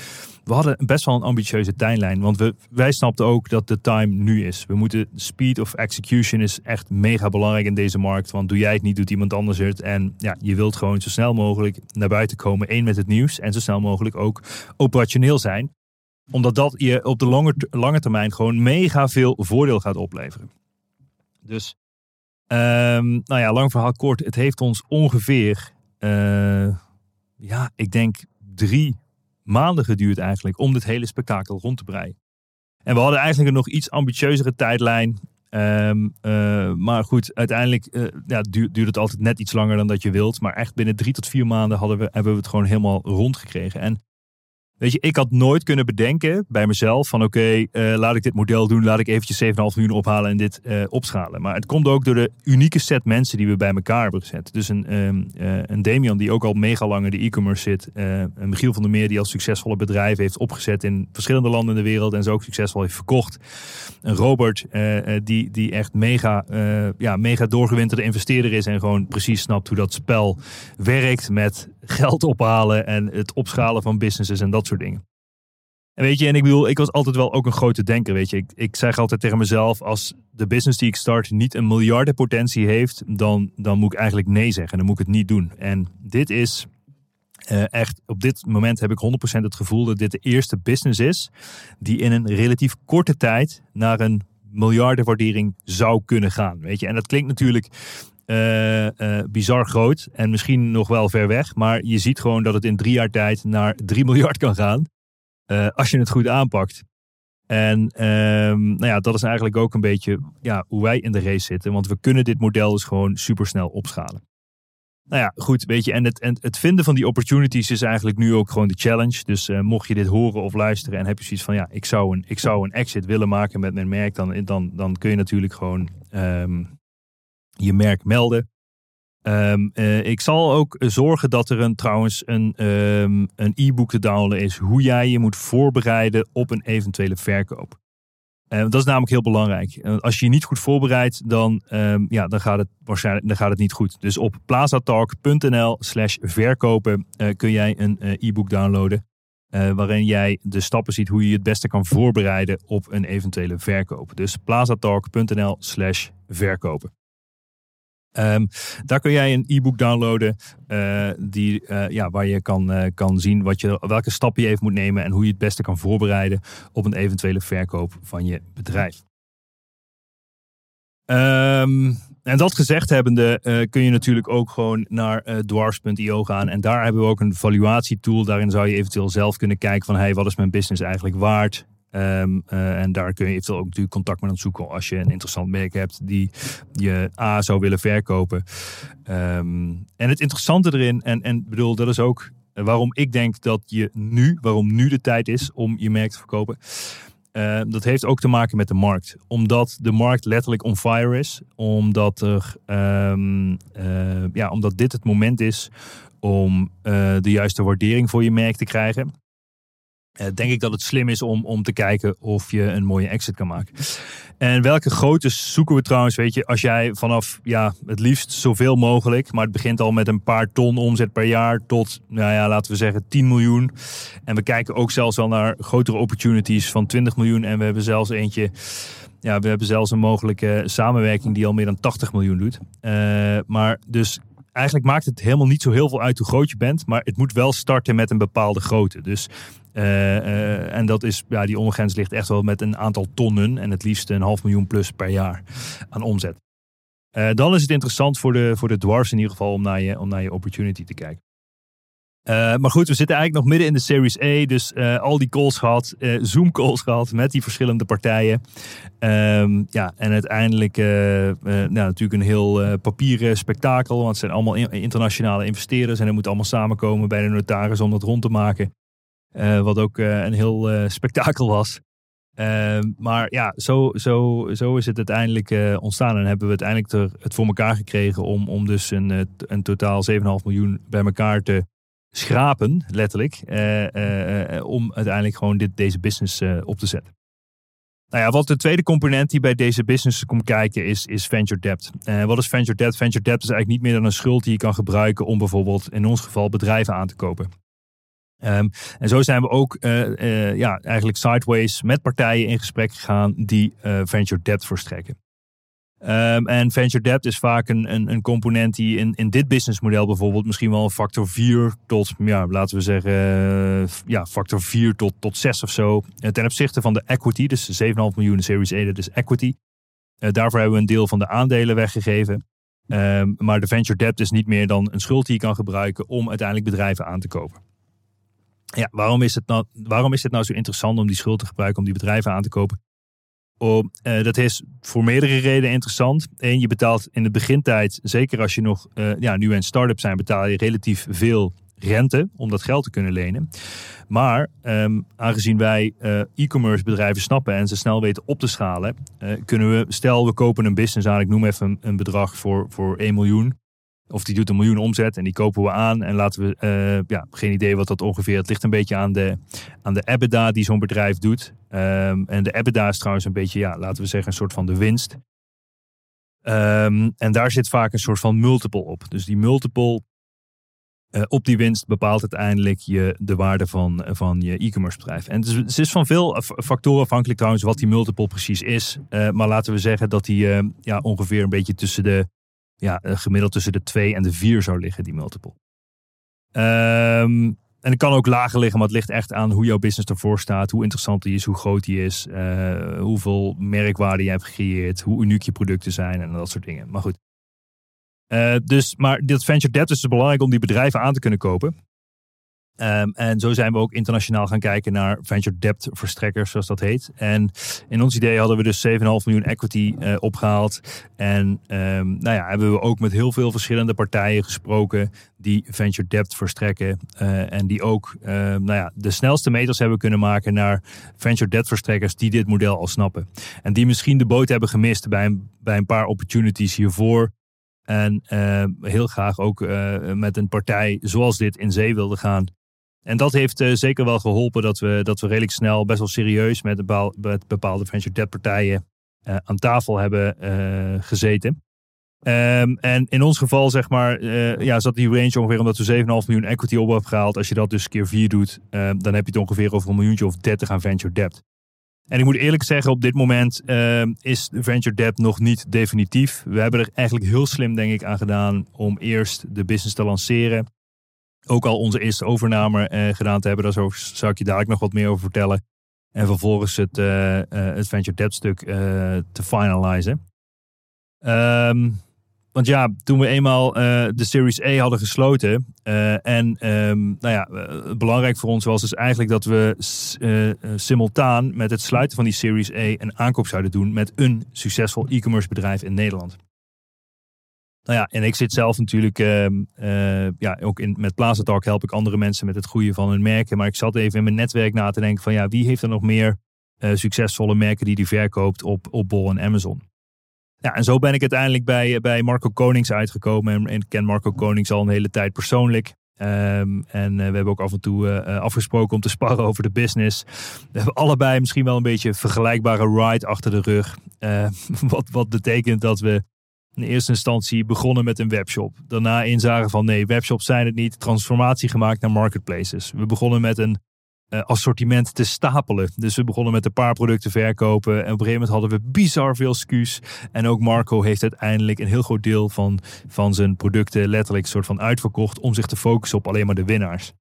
we hadden best wel een ambitieuze tijdlijn. Want we, wij snapten ook dat de time nu is. We moeten, speed of execution is echt mega belangrijk in deze markt. Want doe jij het niet, doet iemand anders het. En ja, je wilt gewoon zo snel mogelijk naar buiten komen. één met het nieuws en zo snel mogelijk ook operationeel zijn. Omdat dat je op de lange termijn gewoon mega veel voordeel gaat opleveren. Dus Um, nou ja, lang verhaal kort. Het heeft ons ongeveer, uh, ja, ik denk drie maanden geduurd eigenlijk om dit hele spektakel rond te breien. En we hadden eigenlijk een nog iets ambitieuzere tijdlijn. Um, uh, maar goed, uiteindelijk uh, ja, duurt, duurt het altijd net iets langer dan dat je wilt. Maar echt binnen drie tot vier maanden hadden we, hebben we het gewoon helemaal rondgekregen. En Weet je, ik had nooit kunnen bedenken bij mezelf van oké, uh, laat ik dit model doen, laat ik eventjes 7,5 miljoen ophalen en dit uh, opschalen. Maar het komt ook door de unieke set mensen die we bij elkaar hebben gezet. Dus een, um, uh, een Damian die ook al mega lang in de e-commerce zit. een Michiel van der Meer die al succesvolle bedrijven heeft opgezet in verschillende landen in de wereld en ze ook succesvol heeft verkocht. Een Robert die, die echt mega, ja, mega doorgewinterde investeerder is en gewoon precies snapt hoe dat spel werkt met geld ophalen en het opschalen van businesses en dat soort dingen. En weet je, en ik bedoel, ik was altijd wel ook een grote denker, weet je. Ik, ik zeg altijd tegen mezelf, als de business die ik start niet een miljardenpotentie heeft, dan, dan moet ik eigenlijk nee zeggen. Dan moet ik het niet doen. En dit is uh, echt, op dit moment heb ik 100% het gevoel dat dit de eerste business is die in een relatief korte tijd naar een miljardenwaardering zou kunnen gaan. Weet je, en dat klinkt natuurlijk uh, bizar groot en misschien nog wel ver weg. Maar je ziet gewoon dat het in drie jaar tijd naar 3 miljard kan gaan. Uh, als je het goed aanpakt. En ehm, nou ja, dat is eigenlijk ook een beetje ja, hoe wij in de race zitten. Want we kunnen dit model dus gewoon super snel opschalen. Nou ja, goed, weet je, en het, en het vinden van die opportunities is eigenlijk nu ook gewoon de challenge. Dus mocht je dit horen of luisteren en heb je zoiets van, ja, ik zou een, ik zou een exit willen maken met mijn merk, dan, dan, dan kun je natuurlijk gewoon um, je merk melden. Um, uh, ik zal ook zorgen dat er een, trouwens een, um, een e-book te downloaden is hoe jij je moet voorbereiden op een eventuele verkoop. Uh, dat is namelijk heel belangrijk. Uh, als je je niet goed voorbereidt, dan, ja, dan, gaat het waarschijnlijk, dan gaat het niet goed. Dus op plazatalk.nl slash verkopen kun jij een e-book downloaden. eh, waarin jij de stappen ziet hoe je het beste kan voorbereiden op een eventuele verkoop. Dus plazatalk.nl slash verkopen. Ehm, daar kun jij een e-book downloaden uh, die, uh, ja, waar je kan, uh, kan zien wat je, welke stappen je even moet nemen en hoe je het beste kan voorbereiden op een eventuele verkoop van je bedrijf. Um, en dat gezegd hebbende uh, kun je natuurlijk ook gewoon naar uh, dwarfs.io gaan. En daar hebben we ook een valuatietool. Daarin zou je eventueel zelf kunnen kijken van... hey, wat is mijn business eigenlijk waard? Um, uh, en daar kun je eventueel ook natuurlijk contact met aan zoeken... als je een interessant merk hebt die je A zou willen verkopen. Um, en het interessante erin, en, en bedoel, dat is ook waarom ik denk dat je nu... waarom nu de tijd is om je merk te verkopen... Uh, dat heeft ook te maken met de markt. Omdat de markt letterlijk on fire is. Omdat, er, uh, ja, omdat dit het moment is om de juiste waardering voor je merk te krijgen. Denk ik dat het slim is om, om te kijken of je een mooie exit kan maken. En welke grootte zoeken we trouwens? Weet je, als jij vanaf ja, het liefst zoveel mogelijk, maar het begint al met een paar ton omzet per jaar tot, nou ja, laten we zeggen 10 miljoen. En we kijken ook zelfs al naar grotere opportunities van 20 miljoen. En we hebben zelfs eentje. Ja, we hebben zelfs een mogelijke samenwerking die al meer dan 80 miljoen doet. Uh, maar dus eigenlijk maakt het helemaal niet zo heel veel uit hoe groot je bent. Maar het moet wel starten met een bepaalde grootte. Dus en dat is, ja, die ondergrens ligt echt wel met een aantal tonnen. En het liefst een half miljoen plus per jaar aan omzet. Uh, dan is het interessant voor de, voor de dwarfs in ieder geval om naar je, om naar je opportunity te kijken. Maar goed, we zitten eigenlijk nog midden in de Series A. Dus al die calls gehad, Zoom calls gehad met die verschillende partijen. Um, ja, en uiteindelijk nou, natuurlijk een heel papieren spektakel. Want het zijn allemaal internationale investeerders. En er moet allemaal samenkomen bij de notaris om dat rond te maken. Wat ook een heel spektakel was. Ehm, maar ja, zo, zo, zo is het uiteindelijk ontstaan. En hebben we uiteindelijk er, het voor elkaar gekregen om, om dus een, een totaal 7,5 miljoen bij elkaar te schrapen, letterlijk, om uiteindelijk gewoon dit, deze business op te zetten. Nou ja, wat de tweede component die bij deze business komt kijken is, is venture debt. wat is venture debt? Venture debt is eigenlijk niet meer dan een schuld die je kan gebruiken om bijvoorbeeld in ons geval bedrijven aan te kopen. Um, en zo zijn we ook ja, eigenlijk sideways met partijen in gesprek gegaan die venture debt verstrekken. Um, en venture debt is vaak een, een, een, component die in, in dit businessmodel bijvoorbeeld misschien wel een factor 4 tot, ja, laten we zeggen, ja, factor 4 tot, tot 6 of zo. Ten opzichte van de equity, dus 7,5 miljoen Series A, dat is equity. Daarvoor hebben we een deel van de aandelen weggegeven. Um, maar de venture debt is niet meer dan een schuld die je kan gebruiken om uiteindelijk bedrijven aan te kopen. Ja, waarom is, het nou, waarom is het nou zo interessant om die schuld te gebruiken om die bedrijven aan te kopen? Oh, dat is voor meerdere redenen interessant. Eén, je betaalt in de begintijd, zeker als je nog uh, ja, nu een start-up zijn, betaal je relatief veel rente om dat geld te kunnen lenen. Maar um, aangezien wij uh, e-commerce bedrijven snappen en ze snel weten op te schalen, kunnen we, stel we kopen een business aan, ik noem even een, een bedrag voor, voor 1 miljoen. Of die doet een miljoen omzet en die kopen we aan. En laten we, uh, ja, geen idee wat dat ongeveer. Het ligt een beetje aan de, aan de EBITDA die zo'n bedrijf doet. Um, en de EBITDA is trouwens een beetje, ja, laten we zeggen, een soort van de winst. Um, en daar zit vaak een soort van multiple op. Dus die multiple uh, op die winst bepaalt uiteindelijk je, de waarde van, van je e-commerce bedrijf. En het is, is, van veel factoren afhankelijk trouwens wat die multiple precies is. Uh, maar laten we zeggen dat die ja, ongeveer een beetje tussen de ja, gemiddeld tussen de 2 en de 4 zou liggen, die multiple. Um, en het kan ook lager liggen, maar het ligt echt aan hoe jouw business ervoor staat, hoe interessant die is, hoe groot die is, uh, hoeveel merkwaarde je hebt gecreëerd, hoe uniek je producten zijn en dat soort dingen. Maar goed. Uh, dus, maar dit venture debt is dus belangrijk om die bedrijven aan te kunnen kopen. Um, en zo zijn we ook internationaal gaan kijken naar venture debt verstrekkers, zoals dat heet. En in ons idee hadden we dus 7,5 miljoen equity uh, opgehaald. En um, nou ja, hebben we ook met heel veel verschillende partijen gesproken die venture debt verstrekken. Uh, en die ook uh, nou ja, de snelste meters hebben kunnen maken naar venture debt verstrekkers die dit model al snappen. En die misschien de boot hebben gemist bij een, bij een paar opportunities hiervoor. En heel graag ook uh, met een partij zoals dit in zee wilden gaan. En dat heeft uh, zeker wel geholpen dat we, dat we redelijk snel, best wel serieus met, bepaal, met bepaalde venture debt partijen uh, aan tafel hebben uh, gezeten. Ehm, en in ons geval, zeg maar, eh, ja, zat die range ongeveer omdat we 7,5 miljoen equity op hebben gehaald. Als je dat dus keer 4 doet, ehm, dan heb je het ongeveer over een miljoentje of 30 aan venture debt. En ik moet eerlijk zeggen, op dit moment ehm, is venture debt nog niet definitief. We hebben er eigenlijk heel slim, denk ik, aan gedaan om eerst de business te lanceren. Ook al onze eerste overname eh, gedaan te hebben. Daar zou, ik je dadelijk nog wat meer over vertellen. En vervolgens het, eh, eh, het venture debt stuk te finalizen. Ehm, want ja, toen we eenmaal de Series A hadden gesloten. en ehm, nou ja, belangrijk voor ons was dus eigenlijk dat we simultaan met het sluiten van die Series A een aankoop zouden doen met een succesvol e-commerce bedrijf in Nederland. Nou ja, en ik zit zelf natuurlijk, ehm, eh, ja, ook in, met Plaza Talk help ik andere mensen met het groeien van hun merken. Maar ik zat even in mijn netwerk na te denken van ja, wie heeft er nog meer eh, succesvolle merken die die verkoopt op, op Bol en Amazon? Ja, en zo ben ik uiteindelijk bij, bij Marco Konings uitgekomen. En, en ik ken Marco Konings al een hele tijd persoonlijk. Ehm, en eh, we hebben ook af en toe eh, eh, afgesproken om te sparren over de business. We hebben allebei misschien wel een beetje een vergelijkbare ride achter de rug. Eh, wat, wat betekent dat we in eerste instantie begonnen met een webshop. Daarna inzagen van nee, webshops zijn het niet. Transformatie gemaakt naar marketplaces. We begonnen met een eh, assortiment te stapelen. Dus we begonnen met een paar producten verkopen. En op een gegeven moment hadden we bizar veel SKU's. En ook Marco heeft uiteindelijk een heel groot deel van, van zijn producten letterlijk soort van uitverkocht. Om zich te focussen op alleen maar de winnaars.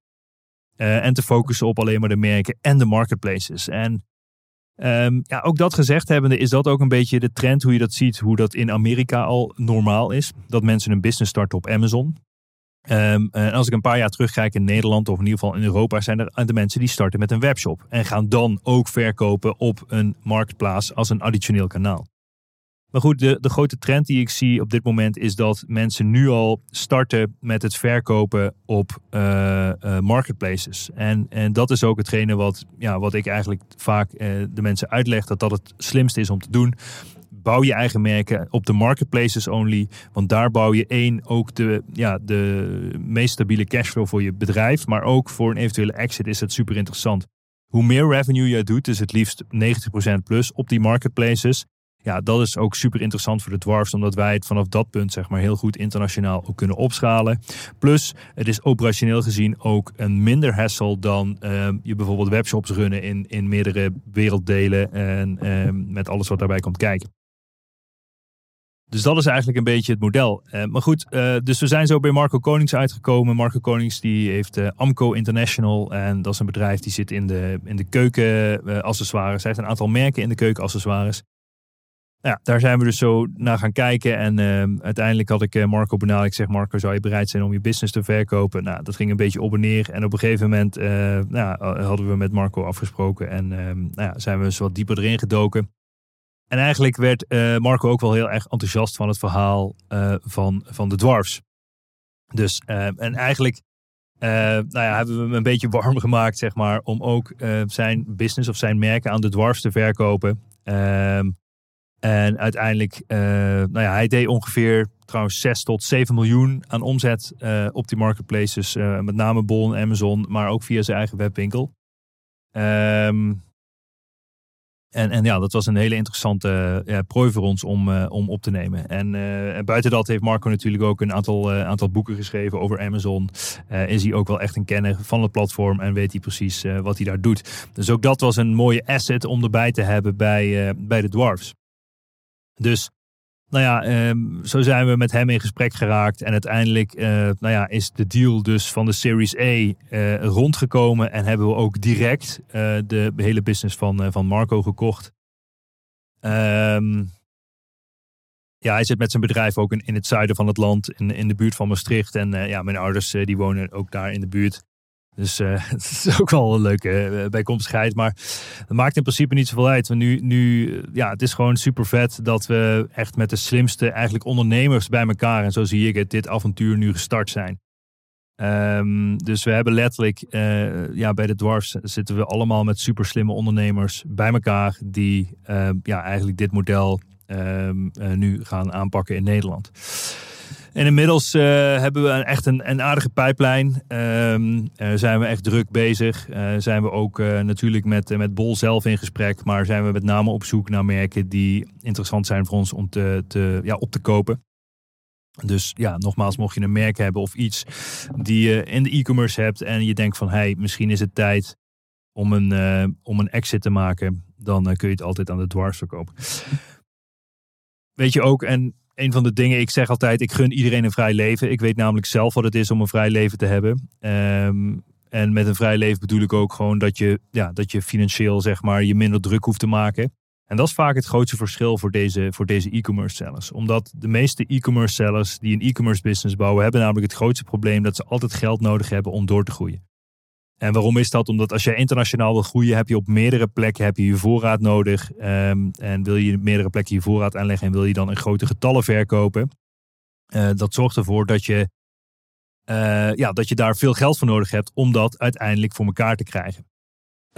Eh, en te focussen op alleen maar de merken en de marketplaces. En ehm, ja, ook dat gezegd hebbende is dat ook een beetje de trend hoe je dat ziet. Hoe dat in Amerika al normaal is. Dat mensen een business starten op Amazon. Ehm, en als ik een paar jaar terugkijk in Nederland of in ieder geval in Europa, zijn er de mensen die starten met een webshop. En gaan dan ook verkopen op een marktplaats als een additioneel kanaal. Maar goed, de, de grote trend die ik zie op dit moment is dat mensen nu al starten met het verkopen op eh, eh, marketplaces. En, en dat is ook hetgene wat, ja, wat ik eigenlijk vaak eh, de mensen uitleg, dat dat het slimste is om te doen bouw je eigen merken op de marketplaces only. Want daar bouw je één ook de, ja, de meest stabiele cashflow voor je bedrijf. Maar ook voor een eventuele exit is het super interessant. Hoe meer revenue je doet, dus het liefst 90% plus op die marketplaces. Ja, dat is ook super interessant voor de dwarfs, omdat wij het vanaf dat punt zeg maar heel goed internationaal ook kunnen opschalen. Plus, het is operationeel gezien ook een minder hassle dan ehm, je bijvoorbeeld webshops runnen in, in meerdere werelddelen en ehm, met alles wat daarbij komt kijken. Dus dat is eigenlijk een beetje het model. Eh, maar goed, eh, dus we zijn zo bij Marco Konings uitgekomen. Marco Konings die heeft eh, Amco International. En dat is een bedrijf die zit in de, in de keukenaccessoires. Hij heeft een aantal merken in de keukenaccessoires. Ja, daar zijn we dus zo naar gaan kijken. En eh, uiteindelijk had ik eh, Marco benaderd. Ik zeg, Marco, zou je bereid zijn om je business te verkopen? Nou, dat ging een beetje op en neer. En op een gegeven moment eh, nou, hadden we met Marco afgesproken. En eh, nou ja, zijn we eens wat dieper erin gedoken. En eigenlijk werd eh, Marco ook wel heel erg enthousiast van het verhaal eh, van, van de dwarfs. Dus, eh, en eigenlijk eh, nou ja, hebben we hem een beetje warm gemaakt, zeg maar, om ook eh, zijn business of zijn merken aan de dwarfs te verkopen. Ehm, en uiteindelijk, eh, nou ja, hij deed ongeveer trouwens 6 tot 7 miljoen aan omzet eh, op die marketplaces. eh, met name Bol en Amazon, maar ook via zijn eigen webwinkel. Ehm en, en ja, dat was een hele interessante ja, prooi voor ons om, om op te nemen. En, en buiten dat heeft Marco natuurlijk ook een aantal, aantal boeken geschreven over Amazon. Is hij ook wel echt een kenner van het platform en weet hij precies wat hij daar doet. Dus ook dat was een mooie asset om erbij te hebben bij, bij de Dwarfs. Dus nou ja, ehm, zo zijn we met hem in gesprek geraakt. En uiteindelijk eh, nou ja, is de deal dus van de Series A eh, rondgekomen. En hebben we ook direct eh, de hele business van, van Marco gekocht. Ehm, ja, hij zit met zijn bedrijf ook in, in het zuiden van het land, in, in de buurt van Maastricht. En ja, mijn ouders die wonen ook daar in de buurt. Dus eh, het is ook wel een leuke eh, bijkomstigheid. Maar het maakt in principe niet zoveel uit. Want nu, nu, eh, ja, het is gewoon super vet dat we echt met de slimste eigenlijk ondernemers bij elkaar, en zo zie ik het, dit avontuur nu gestart zijn. Ehm, dus we hebben letterlijk, ja, bij de Dwarfs zitten we allemaal met super slimme ondernemers bij elkaar die eh, ja, eigenlijk dit model ehm, eh, nu gaan aanpakken in Nederland. En inmiddels eh, hebben we echt een, aardige pijplijn. Ehm, eh, zijn we echt druk bezig. Eh, zijn we ook natuurlijk met, met Bol zelf in gesprek. Maar zijn we met name op zoek naar merken die interessant zijn voor ons om te, te, ja, op te kopen. Dus ja, nogmaals, mocht je een merk hebben of iets die je in de e-commerce hebt en je denkt van hey, misschien is het tijd om een, om een exit te maken, dan kun je het altijd aan de dwars verkopen. Weet je ook, en een van de dingen, ik zeg altijd, ik gun iedereen een vrij leven. Ik weet namelijk zelf wat het is om een vrij leven te hebben. Ehm, en met een vrij leven bedoel ik ook gewoon dat je, ja, dat je financieel zeg maar, je minder druk hoeft te maken. En dat is vaak het grootste verschil voor deze, voor deze e-commerce sellers. Omdat de meeste e-commerce sellers die een e-commerce business bouwen, hebben namelijk het grootste probleem dat ze altijd geld nodig hebben om door te groeien. En waarom is dat? Omdat als je internationaal wil groeien, heb je op meerdere plekken heb je, je voorraad nodig. Ehm, en wil je meerdere plekken je voorraad aanleggen en wil je dan in grote getallen verkopen. Uh, dat zorgt ervoor dat je, uh, ja, dat je daar veel geld voor nodig hebt om dat uiteindelijk voor elkaar te krijgen.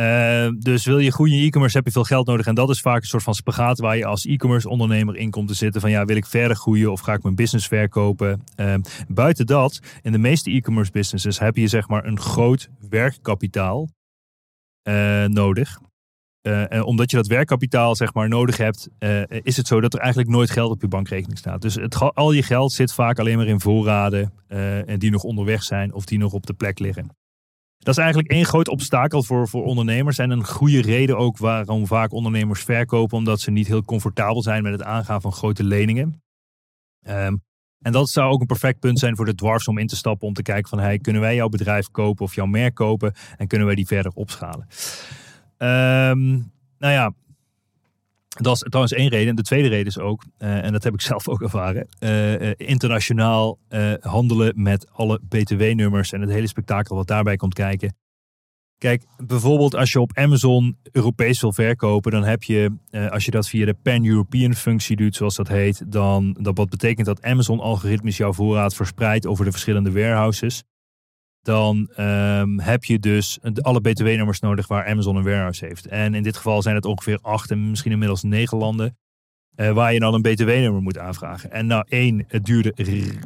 Uh, dus wil je groeien in e-commerce heb je veel geld nodig. En dat is vaak een soort van spagaat waar je als e-commerce ondernemer in komt te zitten. Van ja, wil ik verder groeien of ga ik mijn business verkopen? Uh, buiten dat, in de meeste e-commerce businesses heb je zeg maar een groot werkkapitaal uh, nodig. en omdat je dat werkkapitaal zeg maar nodig hebt, is het zo dat er eigenlijk nooit geld op je bankrekening staat. Dus het, al je geld zit vaak alleen maar in voorraden en die nog onderweg zijn of die nog op de plek liggen. Dat is eigenlijk één groot obstakel voor, voor ondernemers. En een goede reden ook waarom vaak ondernemers verkopen. Omdat ze niet heel comfortabel zijn met het aangaan van grote leningen. Um, en dat zou ook een perfect punt zijn voor de dwarfs om in te stappen. Om te kijken van hey, kunnen wij jouw bedrijf kopen of jouw merk kopen. En kunnen wij die verder opschalen. Um, nou ja, dat is trouwens één reden. En de tweede reden is ook, uh, en dat heb ik zelf ook ervaren, uh, uh, internationaal handelen met alle BTW-nummers en het hele spektakel wat daarbij komt kijken. Kijk, bijvoorbeeld als je op Amazon Europees wil verkopen, dan heb je, als je dat via de Pan-European functie doet, zoals dat heet, dan dat wat betekent dat Amazon algoritmisch jouw voorraad verspreidt over de verschillende warehouses dan um, heb je dus alle BTW-nummers nodig waar Amazon een warehouse heeft. En in dit geval zijn het ongeveer acht en misschien inmiddels negen landen uh, waar je dan een BTW-nummer moet aanvragen. En nou één, het duurde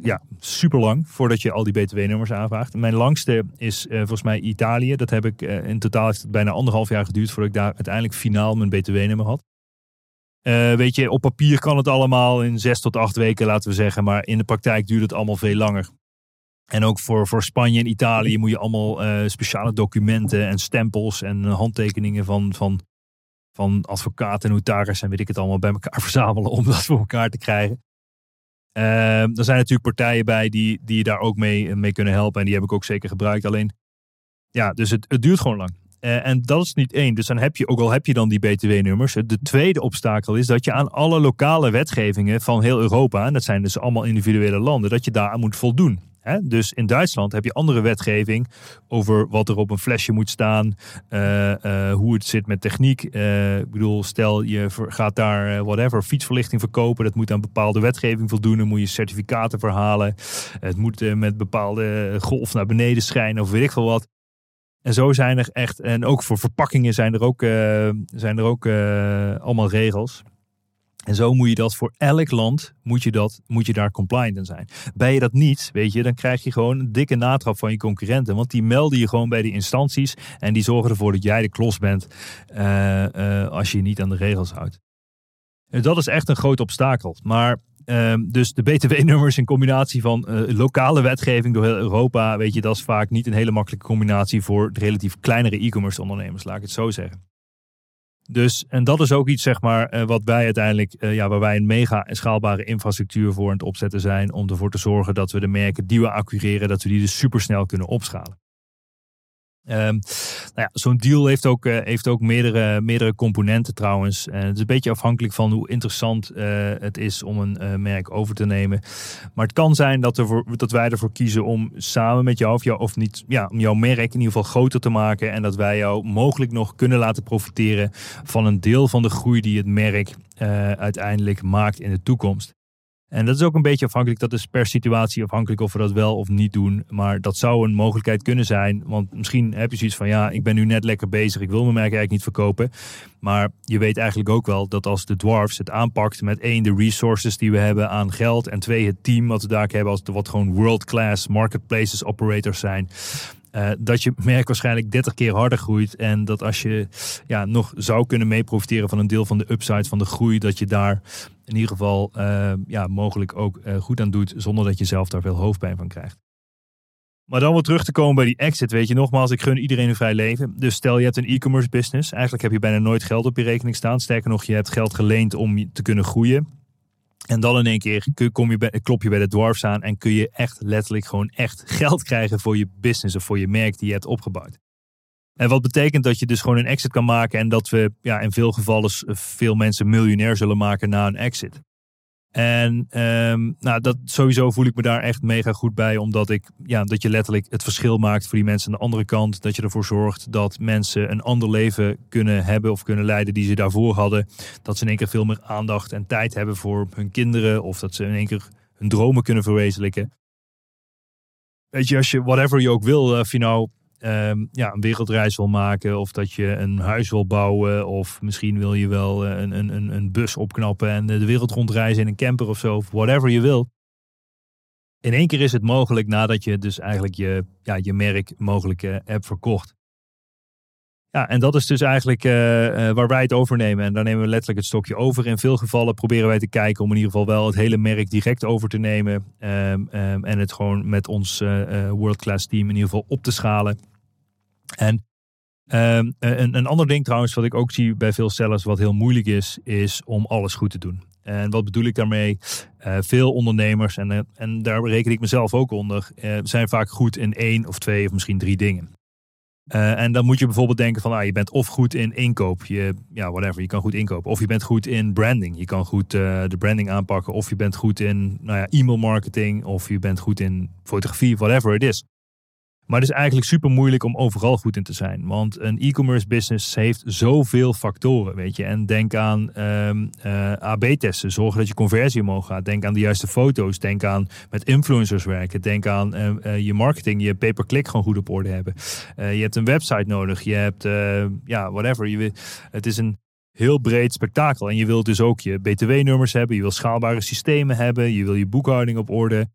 ja, super lang voordat je al die BTW-nummers aanvraagt. Mijn langste is uh, volgens mij Italië. Dat heb ik uh, in totaal heeft het bijna anderhalf jaar geduurd voordat ik daar uiteindelijk finaal mijn BTW-nummer had. weet je, op papier kan het allemaal in zes tot acht weken, laten we zeggen. Maar in de praktijk duurt het allemaal veel langer. En ook voor, voor Spanje en Italië moet je allemaal uh, speciale documenten en stempels en handtekeningen van, van, van advocaten en notarissen en weet ik het allemaal bij elkaar verzamelen om dat voor elkaar te krijgen. Uh, er zijn natuurlijk partijen bij die, die je daar ook mee, mee kunnen helpen en die heb ik ook zeker gebruikt. Alleen, ja, dus het, het duurt gewoon lang. Uh, en dat is niet één. Dus dan heb je, ook al heb je dan die BTW-nummers. De tweede obstakel is dat je aan alle lokale wetgevingen van heel Europa, en dat zijn dus allemaal individuele landen, dat je daar aan moet voldoen. Dus in Duitsland heb je andere wetgeving over wat er op een flesje moet staan, uh, uh, hoe het zit met techniek. Uh, ik bedoel, stel je gaat daar whatever fietsverlichting verkopen, dat moet aan bepaalde wetgeving voldoen. Dan moet je certificaten verhalen. Het moet met bepaalde golf naar beneden schijnen of weet ik veel wat. En zo zijn er echt, en ook voor verpakkingen zijn er ook, zijn er ook allemaal regels. En zo moet je dat voor elk land, moet je, dat, moet je daar compliant in zijn. Ben je dat niet, weet je, dan krijg je gewoon een dikke natrap van je concurrenten. Want die melden je gewoon bij die instanties en die zorgen ervoor dat jij de klos bent uh, uh, als je je niet aan de regels houdt. En dat is echt een groot obstakel. Maar uh, dus de BTW-nummers in combinatie van lokale wetgeving door heel Europa, weet je, dat is vaak niet een hele makkelijke combinatie voor de relatief kleinere e-commerce ondernemers, laat ik het zo zeggen. Dus, en dat is ook iets, zeg maar, eh, wat wij uiteindelijk, uh, ja, waar wij een mega schaalbare infrastructuur voor aan het opzetten zijn. Om ervoor te zorgen dat we de merken die we accureren, dat we die dus supersnel kunnen opschalen. Um, nou ja, zo'n deal heeft ook, uh, heeft ook meerdere, meerdere componenten trouwens. Uh, het is een beetje afhankelijk van hoe interessant uh, het is om een merk over te nemen. Maar het kan zijn dat, er dat wij ervoor kiezen om samen met jou of, jou, of niet, ja, om jouw merk in ieder geval groter te maken. En dat wij jou mogelijk nog kunnen laten profiteren van een deel van de groei die het merk uiteindelijk maakt in de toekomst. En dat is ook een beetje afhankelijk, dat is per situatie afhankelijk of we dat wel of niet doen. Maar dat zou een mogelijkheid kunnen zijn. Want misschien heb je zoiets van, ja, ik ben nu net lekker bezig, ik wil mijn merk eigenlijk niet verkopen. Maar je weet eigenlijk ook wel dat als de Dwarfs het aanpakt met één, de resources die we hebben aan geld. En twee, het team wat we daar hebben, als wat gewoon world-class marketplaces operators zijn. Uh, dat je merk waarschijnlijk 30 keer harder groeit. En dat als je ja, nog zou kunnen mee profiteren van een deel van de upside van de groei, dat je daar in ieder geval eh, ja, mogelijk ook eh, goed aan doet, zonder dat je zelf daar veel hoofdpijn van krijgt. Maar dan weer terug te komen bij die exit, weet je, nogmaals, ik gun iedereen een vrij leven. Dus stel je hebt een e-commerce business, eigenlijk heb je bijna nooit geld op je rekening staan. Sterker nog, je hebt geld geleend om te kunnen groeien. En dan in één keer kom je bij, klop je bij de dwarfs aan en kun je echt letterlijk gewoon echt geld krijgen voor je business of voor je merk die je hebt opgebouwd. En wat betekent dat je dus gewoon een exit kan maken en dat we ja, in veel gevallen veel mensen miljonair zullen maken na een exit. En um, nou, dat, sowieso voel ik me daar echt mega goed bij. Omdat ik, ja, dat je letterlijk het verschil maakt voor die mensen aan de andere kant. Dat je ervoor zorgt dat mensen een ander leven kunnen hebben of kunnen leiden die ze daarvoor hadden. Dat ze in één keer veel meer aandacht en tijd hebben voor hun kinderen. Of dat ze in één keer hun dromen kunnen verwezenlijken. Weet je, als je, whatever je ook wil, of je nou um, ja, een wereldreis wil maken, of dat je een huis wil bouwen, of misschien wil je wel eh, een, een, een bus opknappen en de wereld rondreizen in een camper of zo, of whatever je wil. In één keer is het mogelijk nadat je dus eigenlijk je, ja, je merk mogelijk uh, hebt verkocht. Ja, en dat is dus eigenlijk uh, waar wij het overnemen. En daar nemen we letterlijk het stokje over. In veel gevallen proberen wij te kijken om in ieder geval wel het hele merk direct over te nemen. Um, um, en het gewoon met ons uh, world-class team in ieder geval op te schalen. En um, een, een ander ding trouwens, wat ik ook zie bij veel sellers, wat heel moeilijk is, is om alles goed te doen. En wat bedoel ik daarmee? Uh, veel ondernemers, en, en daar reken ik mezelf ook onder, zijn vaak goed in één of twee of misschien drie dingen. En dan moet je bijvoorbeeld denken van, ah, je bent of goed in inkoop, je, ja, whatever, je kan goed inkopen. Of je bent goed in branding, je kan goed de branding aanpakken. Of je bent goed in nou ja, e-mail marketing, of je bent goed in fotografie, whatever it is. Maar het is eigenlijk super moeilijk om overal goed in te zijn. Want een e-commerce business heeft zoveel factoren, weet je. En denk aan um, uh, AB-testen. Zorgen dat je conversie omhoog gaat. Denk aan de juiste foto's. Denk aan met influencers werken. Denk aan uh, uh, je marketing, je pay-per-click gewoon goed op orde hebben. je hebt een website nodig. Je hebt, ja, whatever. Je, het is een heel breed spektakel. En je wilt dus ook je BTW-nummers hebben. Je wil schaalbare systemen hebben. Je wil je boekhouding op orde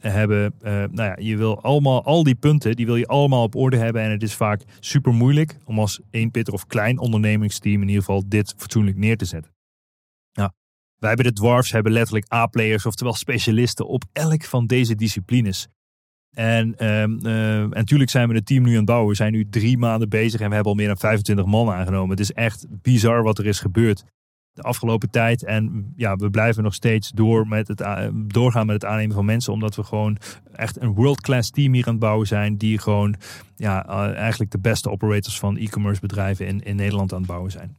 hebben. Uh, nou ja, je wil allemaal, al die punten, die wil je allemaal op orde hebben. En het is vaak super moeilijk om als één pitter of klein ondernemingsteam in ieder geval dit fatsoenlijk neer te zetten. Nou, wij hebben de dwarfs, hebben letterlijk A-players, oftewel specialisten op elk van deze disciplines. En, uh, en natuurlijk zijn we het team nu aan het bouwen. We zijn nu drie maanden bezig en we hebben al meer dan 25 man aangenomen. Het is echt bizar wat er is gebeurd de afgelopen tijd. En ja, we blijven nog steeds door met het, doorgaan met het aannemen van mensen. Omdat we gewoon echt een world-class team hier aan het bouwen zijn. Die gewoon ja, eh, eigenlijk de beste operators van e-commerce bedrijven in, in Nederland aan het bouwen zijn.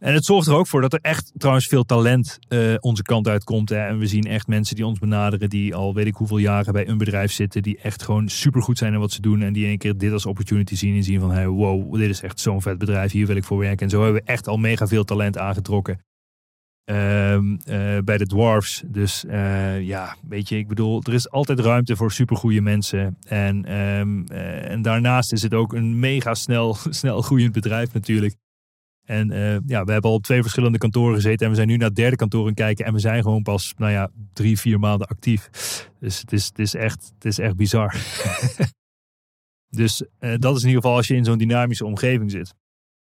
En het zorgt er ook voor dat er echt trouwens veel talent uh, onze kant uitkomt. Hè. En we zien echt mensen die ons benaderen, die al weet ik hoeveel jaren bij een bedrijf zitten, die echt gewoon supergoed zijn in wat ze doen. En die een keer dit als opportunity zien en zien van, hey, wow, dit is echt zo'n vet bedrijf, hier wil ik voor werken. En zo hebben we echt al mega veel talent aangetrokken. Uh, uh, bij de dwarfs. Dus uh, ja, weet je, ik bedoel, er is altijd ruimte voor supergoeie mensen. En, um, en daarnaast is het ook een mega snel, snel groeiend bedrijf natuurlijk. En uh, ja, we hebben al op twee verschillende kantoren gezeten. En we zijn nu naar derde kantoor aan kijken. En we zijn gewoon pas, nou ja, drie, vier maanden actief. Dus het is, het is, echt, het is echt bizar. dus uh, dat is in ieder geval als je in zo'n dynamische omgeving zit.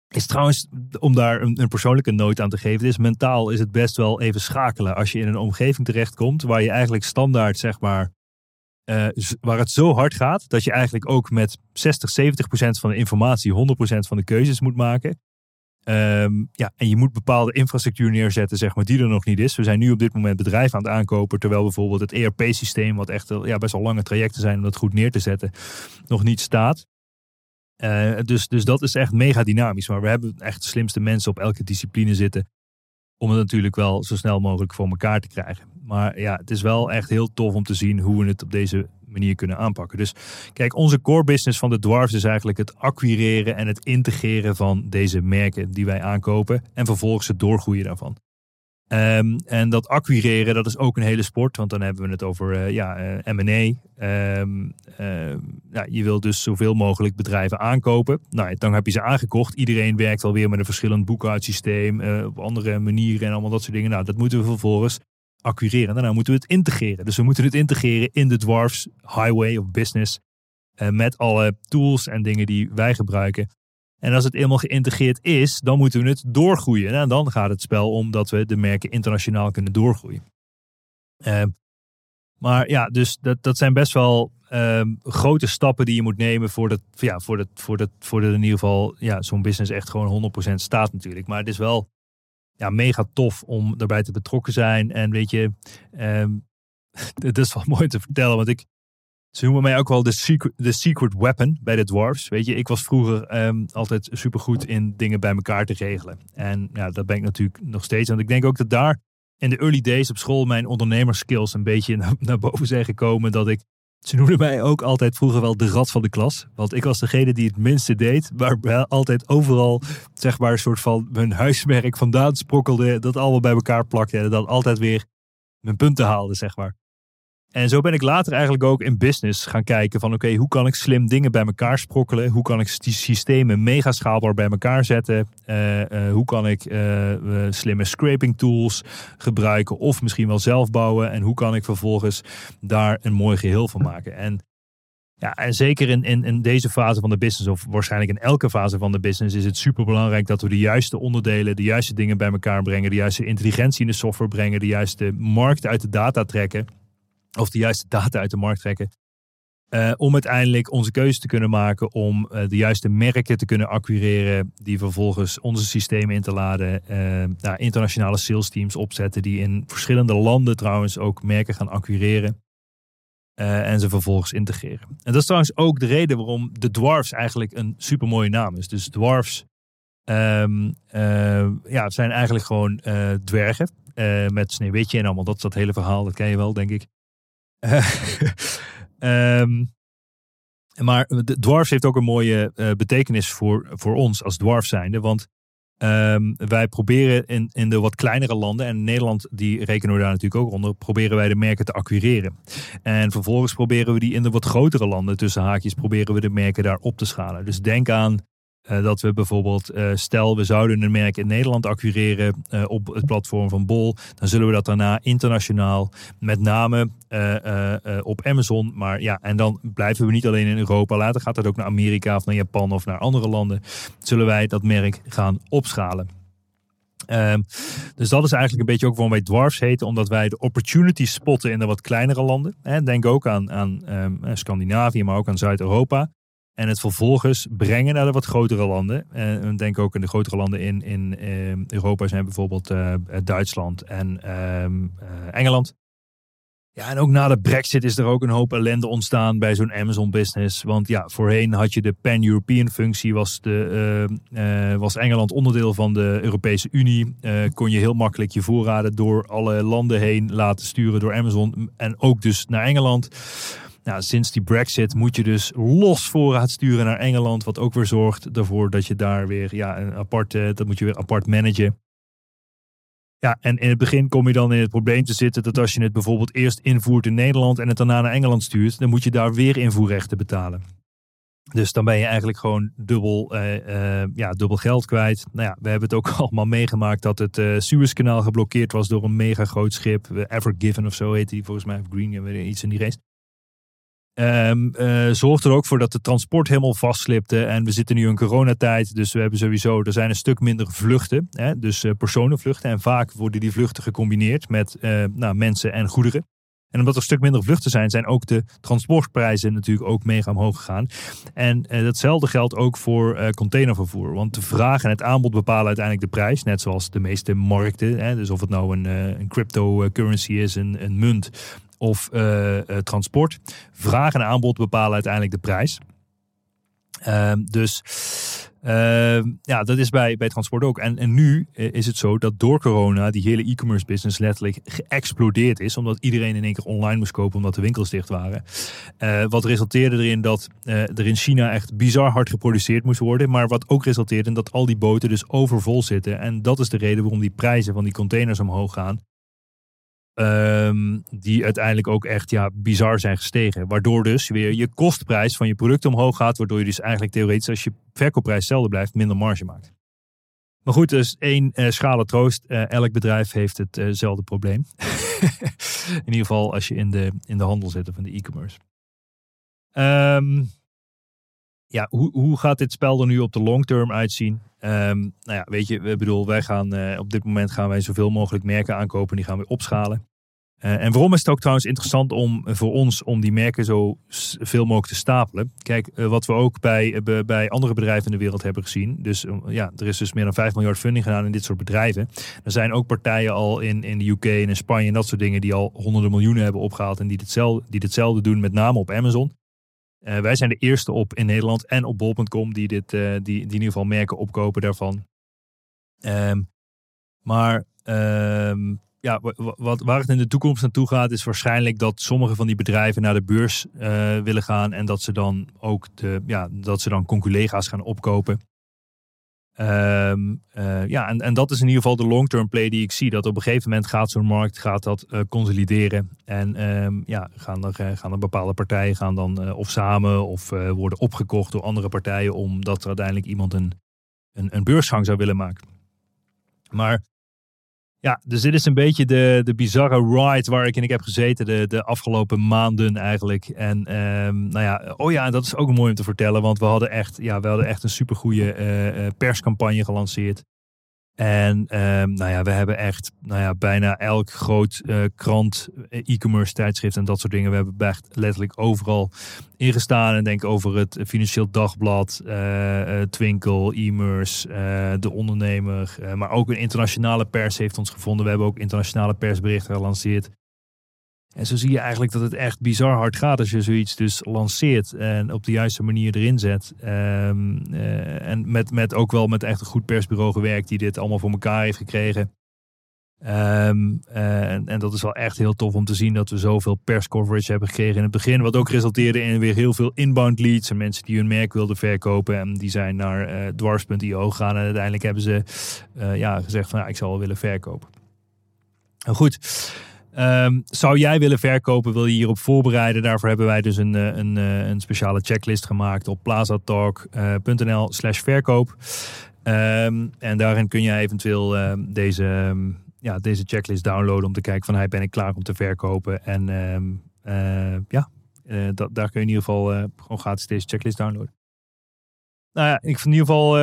Is trouwens, om daar een, een, persoonlijke noot aan te geven, is mentaal is het best wel even schakelen. Als je in een omgeving terechtkomt waar je eigenlijk standaard, zeg maar, uh, waar het zo hard gaat, dat je eigenlijk ook met 60, 70 procent van de informatie 100 procent van de keuzes moet maken. Um, ja, en je moet bepaalde infrastructuur neerzetten, zeg maar, die er nog niet is. We zijn nu op dit moment bedrijven aan het aankopen, terwijl bijvoorbeeld het ERP-systeem, wat echt ja, best wel lange trajecten zijn om dat goed neer te zetten, nog niet staat. Uh, dus, dus dat is echt mega dynamisch. Maar we hebben echt de slimste mensen op elke discipline zitten. Om het natuurlijk wel zo snel mogelijk voor elkaar te krijgen. Maar ja, het is wel echt heel tof om te zien hoe we het op deze manier kunnen aanpakken. Dus kijk, onze core business van de Dwarfs is eigenlijk het acquireren en het integreren van deze merken die wij aankopen. En vervolgens het doorgroeien daarvan. Um, en dat acquireren, dat is ook een hele sport, want dan hebben we het over uh, ja, uh, M&A. Um, uh, ja, je wilt dus zoveel mogelijk bedrijven aankopen. Nou, dan heb je ze aangekocht. Iedereen werkt alweer met een verschillend boekhoudsysteem, op andere manieren en allemaal dat soort dingen. Nou, dat moeten we vervolgens accureren. Daarna moeten we het integreren. Dus we moeten het integreren in de Dwarfs Highway of Business. Uh, met alle tools en dingen die wij gebruiken. En als het eenmaal geïntegreerd is, dan moeten we het doorgroeien. En dan gaat het spel om dat we de merken internationaal kunnen doorgroeien. Ehm, maar ja, dus dat, dat zijn best wel ehm, grote stappen die je moet nemen voordat, ja, voordat, voordat, voordat in ieder geval ja, zo'n business echt gewoon 100% staat natuurlijk. Maar het is wel ja, mega tof om daarbij te betrokken zijn. En weet je, um, het is wel mooi te vertellen, want ik, ze noemen mij ook wel de secret, secret weapon bij de dwarfs. Weet je, ik was vroeger um, altijd supergoed in dingen bij elkaar te regelen. En ja, dat ben ik natuurlijk nog steeds. Want ik denk ook dat daar in de early days op school mijn ondernemerskills een beetje naar boven zijn gekomen. Dat ik, ze noemden mij ook altijd vroeger wel de rat van de klas. Want ik was degene die het minste deed. Maar altijd overal, zeg maar, een soort van mijn huiswerk vandaan sprokkelde. Dat allemaal bij elkaar plakte. En dan altijd weer mijn punten haalde, zeg maar. En zo ben ik later eigenlijk ook in business gaan kijken van oké, hoe kan ik slim dingen bij elkaar sprokkelen? Hoe kan ik die systemen mega schaalbaar bij elkaar zetten? Uh, uh, hoe kan ik uh, slimme scraping tools gebruiken of misschien wel zelf bouwen? En hoe kan ik vervolgens daar een mooi geheel van maken? En ja, en zeker in, in, in deze fase van de business, of waarschijnlijk in elke fase van de business, is het super belangrijk dat we de juiste onderdelen, de juiste dingen bij elkaar brengen, de juiste intelligentie in de software brengen, de juiste markt uit de data trekken of de juiste data uit de markt trekken. Uh, om uiteindelijk onze keuze te kunnen maken om uh, de juiste merken te kunnen acquireren, die vervolgens onze systemen in te laden, uh, internationale sales teams opzetten, die in verschillende landen trouwens ook merken gaan acquireren en ze vervolgens integreren. En dat is trouwens ook de reden waarom de Dwarfs eigenlijk een super mooie naam is. Dus Dwarfs um, ja, zijn eigenlijk gewoon dwergen met Sneeuwwitje en allemaal dat, dat hele verhaal, dat ken je wel denk ik. Um, maar de dwarfs heeft ook een mooie uh, betekenis voor, voor ons als dwarf zijnde. Want um, wij proberen in, in de wat kleinere landen, en Nederland die rekenen we daar natuurlijk ook onder, proberen wij de merken te acquireren. En vervolgens proberen we die in de wat grotere landen, tussen haakjes, proberen we de merken daar op te schalen. Dus denk aan uh, dat we bijvoorbeeld, uh, stel we zouden een merk in Nederland acquireren uh, op het platform van Bol, dan zullen we dat daarna internationaal, met name op Amazon, maar ja, en dan blijven we niet alleen in Europa, later gaat het ook naar Amerika of naar Japan of naar andere landen, zullen wij dat merk gaan opschalen. Um, dus dat is eigenlijk een beetje ook waarom wij dwarfs heten, omdat wij de opportunity spotten in de wat kleinere landen. Hè. Denk ook aan, aan um, Scandinavië, maar ook aan Zuid-Europa. En het vervolgens brengen naar de wat grotere landen. En denk ook in de grotere landen in, in uh, Europa zijn bijvoorbeeld uh, Duitsland en uh, Engeland. Ja, en ook na de brexit is er ook een hoop ellende ontstaan bij zo'n Amazon business. Want ja, voorheen had je de pan-European functie, was, was Engeland onderdeel van de Europese Unie. kon je heel makkelijk je voorraden door alle landen heen laten sturen door Amazon. En ook dus naar Engeland. Nou, sinds die Brexit moet je dus los voorraad sturen naar Engeland. Wat ook weer zorgt ervoor dat je daar weer ja, een aparte, dat moet je weer apart managen. Ja, en in het begin kom je dan in het probleem te zitten dat als je het bijvoorbeeld eerst invoert in Nederland en het daarna naar Engeland stuurt, dan moet je daar weer invoerrechten betalen. Dus dan ben je eigenlijk gewoon dubbel, uh, uh, ja, dubbel geld kwijt. Nou ja, we hebben het ook allemaal meegemaakt dat het uh, Suezkanaal geblokkeerd was door een mega groot schip. Ever Given of zo heet die volgens mij. Green, iets in die race. Um, zorgt er ook voor dat de transport helemaal vastslipte. En we zitten nu in coronatijd. Dus we hebben sowieso, er zijn een stuk minder vluchten. Hè, dus uh, personenvluchten. En vaak worden die vluchten gecombineerd met uh, nou, mensen en goederen. En omdat er een stuk minder vluchten zijn, zijn ook de transportprijzen natuurlijk ook mega omhoog gegaan. En datzelfde geldt ook voor containervervoer. Want de vraag en het aanbod bepalen uiteindelijk de prijs. Net zoals de meeste markten. Hè, dus of het nou een, een cryptocurrency is, een munt of uh, transport. Vraag en aanbod bepalen uiteindelijk de prijs. Uh, dus uh, ja, dat is bij, bij transport ook. En, en nu is het zo dat door corona die hele e-commerce business letterlijk geëxplodeerd is. Omdat iedereen in één keer online moest kopen omdat de winkels dicht waren. Wat resulteerde erin dat er in China echt bizar hard geproduceerd moest worden. Maar wat ook resulteerde in dat al die boten dus overvol zitten. En dat is de reden waarom die prijzen van die containers omhoog gaan. Um, die uiteindelijk ook echt ja, bizar zijn gestegen. Waardoor dus weer je kostprijs van je product omhoog gaat. Waardoor je dus eigenlijk theoretisch als je verkoopprijs hetzelfde blijft, minder marge maakt. Maar goed, dus één uh, schalen troost. Uh, elk bedrijf heeft hetzelfde uh probleem. in ieder geval als je in de, in de handel zit of in de e-commerce. Um, ja, hoe, hoe gaat dit spel er nu op de long term uitzien? Ehm, nou ja, weet je, we bedoel, wij gaan eh, op dit moment gaan wij zoveel mogelijk merken aankopen. Die gaan we opschalen. Eh, en waarom is het ook trouwens interessant om voor ons om die merken zo veel mogelijk te stapelen? Kijk, eh, wat we ook bij, eh, bij- andere bedrijven in de wereld hebben gezien. Dus eh, ja, er is dus meer dan 5 miljard funding gedaan in dit soort bedrijven. Er zijn ook partijen al in, in de UK en in Spanje en dat soort dingen die al honderden miljoenen hebben opgehaald en die hetzelfde, die hetzelfde doen, met name op Amazon. Eh, wij zijn de eerste op in Nederland en op bol.com die, dit, eh, die, die in ieder geval merken opkopen daarvan. Ehm, maar ehm, ja, wa- wa- wat, waar het in de toekomst naartoe gaat, is waarschijnlijk dat sommige van die bedrijven naar de beurs eh, willen gaan. En dat ze dan ook de, ja, dat ze dan conculega's gaan opkopen. Ehm, eh, ja, en, en dat is in ieder geval de long-term play die ik zie. Dat op een gegeven moment gaat zo'n markt gaat dat, eh, consolideren. En ehm, ja, gaan er, eh, gaan er bepaalde partijen gaan dan of samen of worden opgekocht door andere partijen. Omdat er uiteindelijk iemand een, een, een beursgang zou willen maken. Maar ja, dus dit is een beetje de, de bizarre ride waar ik in ik heb gezeten de, de afgelopen maanden eigenlijk. En ehm, nou ja, oh ja, dat is ook mooi om te vertellen, want we hadden echt, ja, we hadden echt een supergoeie eh, perscampagne gelanceerd. En ehm, nou ja, we hebben echt nou ja, bijna elk groot eh, krant, eh, e-commerce tijdschrift en dat soort dingen. We hebben echt letterlijk overal ingestaan. En denk over het Financieel Dagblad, eh, Twinkel, e-merse, De Ondernemer. maar ook een internationale pers heeft ons gevonden. We hebben ook internationale persberichten gelanceerd. En zo zie je eigenlijk dat het echt bizar hard gaat als je zoiets dus lanceert en op de juiste manier erin zet. Ehm, eh, en met, met ook wel met echt een goed persbureau gewerkt die dit allemaal voor elkaar heeft gekregen. Ehm, eh, en, en dat is wel echt heel tof om te zien dat we zoveel perscoverage hebben gekregen in het begin. Wat ook resulteerde in weer heel veel inbound leads. En mensen die hun merk wilden verkopen. En die zijn naar eh dwars.io gegaan. En uiteindelijk hebben ze ja, gezegd van ja, ik zou wel willen verkopen. Nou goed. Ehm, zou jij willen verkopen, wil je hierop voorbereiden? Daarvoor hebben wij dus een, eh, een, eh, een speciale checklist gemaakt op plazatalk.nl slash verkoop. Ehm, en daarin kun je eventueel ehm, deze, ja, deze checklist downloaden om te kijken van hey, ben ik klaar om te verkopen. En eh, ja, daar kun je in ieder geval gewoon gratis deze checklist downloaden. Nou ja, ik vind in ieder geval,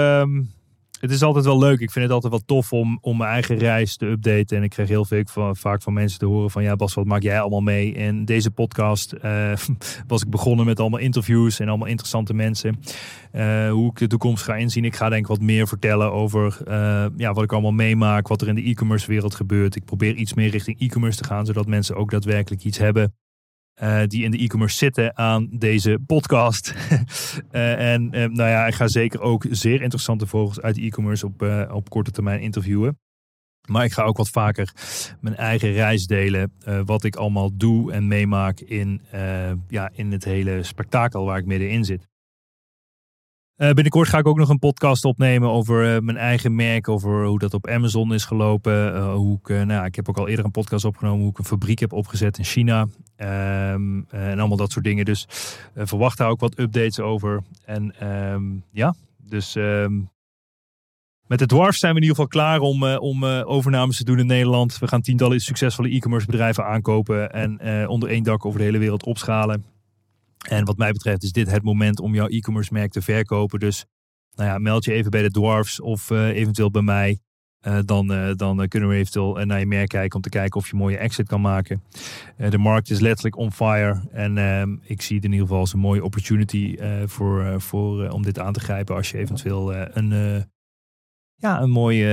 het is altijd wel leuk. Ik vind het altijd wel tof om, om mijn eigen reis te updaten. En ik kreeg heel veel van, vaak van mensen te horen van ja Bas, wat maak jij allemaal mee? En deze podcast eh, was ik begonnen met allemaal interviews en allemaal interessante mensen. Eh, hoe ik de toekomst ga inzien. Ik ga denk ik wat meer vertellen over eh, ja, wat ik allemaal meemaak, wat er in de e-commerce wereld gebeurt. Ik probeer iets meer richting e-commerce te gaan, zodat mensen ook daadwerkelijk iets hebben eh, die in de e-commerce zitten aan deze podcast. Eh, en eh, nou ja, ik ga zeker ook zeer interessante vogels uit de e-commerce op, op korte termijn interviewen. Maar ik ga ook wat vaker mijn eigen reis delen. wat ik allemaal doe en meemaak in, ja, in het hele spektakel waar ik middenin zit. Eh, binnenkort ga ik ook nog een podcast opnemen over eh, mijn eigen merk. Over hoe dat op Amazon is gelopen. eh, hoe ik, nou, ik heb ook al eerder een podcast opgenomen. Hoe ik een fabriek heb opgezet in China. Ehm, eh, en allemaal dat soort dingen. Dus verwacht daar ook wat updates over. En ehm, ja, dus ehm, met de Dwarfs zijn we in ieder geval klaar om, om overnames te doen in Nederland. We gaan tientallen succesvolle e-commerce bedrijven aankopen. En onder één dak over de hele wereld opschalen. En wat mij betreft is dit het moment om jouw e-commerce merk te verkopen. Dus nou ja, meld je even bij de Dwarfs of eh, eventueel bij mij. Eh, dan, eh, dan kunnen we eventueel naar je merk kijken om te kijken of je een mooie exit kan maken. De markt is letterlijk on fire. En ehm, ik zie het in ieder geval als een mooie opportunity voor, voor, om dit aan te grijpen. Als je eventueel een, ja, een mooie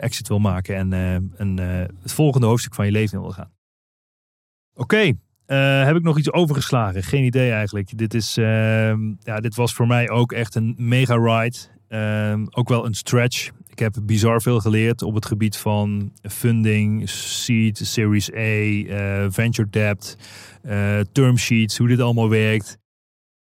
exit wil maken. En een, het volgende hoofdstuk van je leven wil gaan. Oké, eh, heb ik nog iets overgeslagen? Geen idee eigenlijk. Dit, is, ehm, ja, dit was voor mij ook echt een mega ride. Ehm, ook wel een stretch. Ik heb bizar veel geleerd op het gebied van funding, seed, series A, eh, venture debt, eh, term sheets, hoe dit allemaal werkt.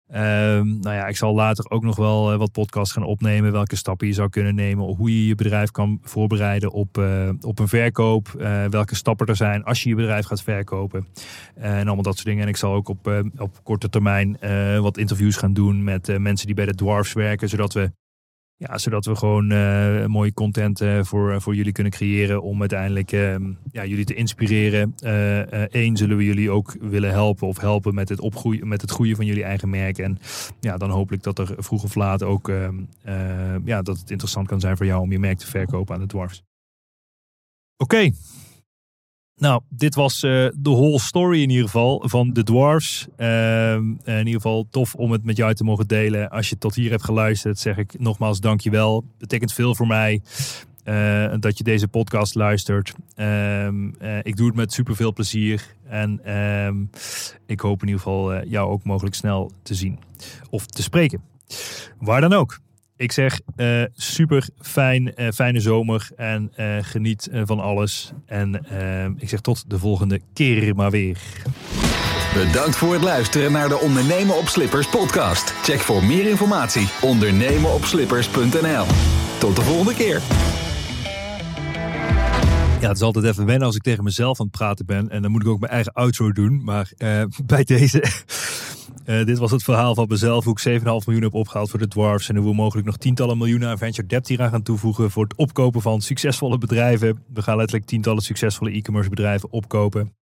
Ehm, nou ja, ik zal later ook nog wel eh, wat podcasts gaan opnemen. Welke stappen je zou kunnen nemen. Hoe je je bedrijf kan voorbereiden op, eh, op een verkoop. eh, welke stappen er zijn als je je bedrijf gaat verkopen. En allemaal dat soort dingen. En ik zal ook op, op korte termijn wat interviews gaan doen met mensen die bij de Dwarfs werken. Zodat we Ja, zodat we gewoon uh, mooie content uh, voor, voor jullie kunnen creëren om uiteindelijk uh, ja, jullie te inspireren. Eén, zullen we jullie ook willen helpen of helpen met het, opgroeien, met het groeien van jullie eigen merk. En ja, dan hopelijk dat er vroeg of laat ook ehm, ja, dat het interessant kan zijn voor jou om je merk te verkopen aan de dwarfs. Oké, nou, dit was uh, de whole story in ieder geval van de Dwarfs. Uh, in ieder geval tof om het met jou te mogen delen. Als je tot hier hebt geluisterd, zeg ik nogmaals dankjewel. Betekent veel voor mij uh, dat je deze podcast luistert. Ehm, eh, ik doe het met super veel plezier. En ehm, ik hoop in ieder geval jou ook mogelijk snel te zien of te spreken. Waar dan ook. Ik zeg uh, super fijn, uh, fijne zomer en uh, geniet van alles. En ik zeg tot de volgende keer maar weer. Bedankt voor het luisteren naar de Ondernemen op Slippers podcast. Check voor meer informatie ondernemenopslippers.nl. Tot de volgende keer. Ja, het is altijd even wennen als ik tegen mezelf aan het praten ben. En dan moet ik ook mijn eigen outro doen. Maar bij deze uh, dit was het verhaal van mezelf, hoe ik 7,5 miljoen heb opgehaald voor de Dwarfs. En hoe we mogelijk nog tientallen miljoenen aan venture debt hier aan gaan toevoegen voor het opkopen van succesvolle bedrijven. We gaan letterlijk tientallen succesvolle e-commerce bedrijven opkopen.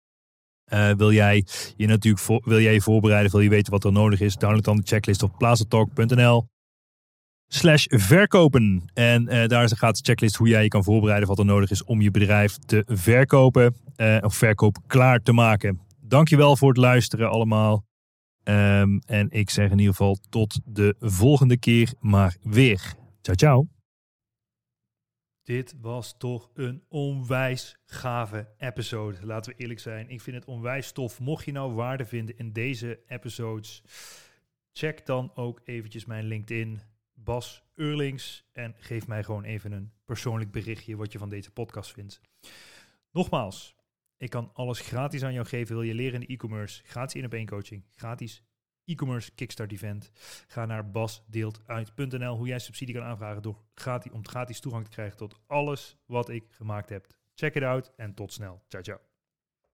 Uh, wil jij je natuurlijk voor, wil jij je voorbereiden, wil je weten wat er nodig is, download dan de checklist op plazatalk.nl slash verkopen. En uh, daar een gratis checklist hoe jij je kan voorbereiden wat er nodig is om je bedrijf te verkopen of verkoop klaar te maken. Dankjewel voor het luisteren allemaal. Um, en ik zeg in ieder geval tot de volgende keer maar weer. Ciao, ciao. Dit was toch een onwijs gave episode. Laten we eerlijk zijn. Ik vind het onwijs tof. Mocht je nou waarde vinden in deze episodes, check dan ook eventjes mijn LinkedIn, Bas Eurlings. En geef mij gewoon even een persoonlijk berichtje wat je van deze podcast vindt. Nogmaals, ik kan alles gratis aan jou geven. Wil je leren in e-commerce? Gratis in op één coaching. Gratis e-commerce kickstart event. Ga naar basdeeltuit.nl hoe jij subsidie kan aanvragen door gratis, om gratis toegang te krijgen tot alles wat ik gemaakt heb. Check it out en tot snel. Ciao, ciao.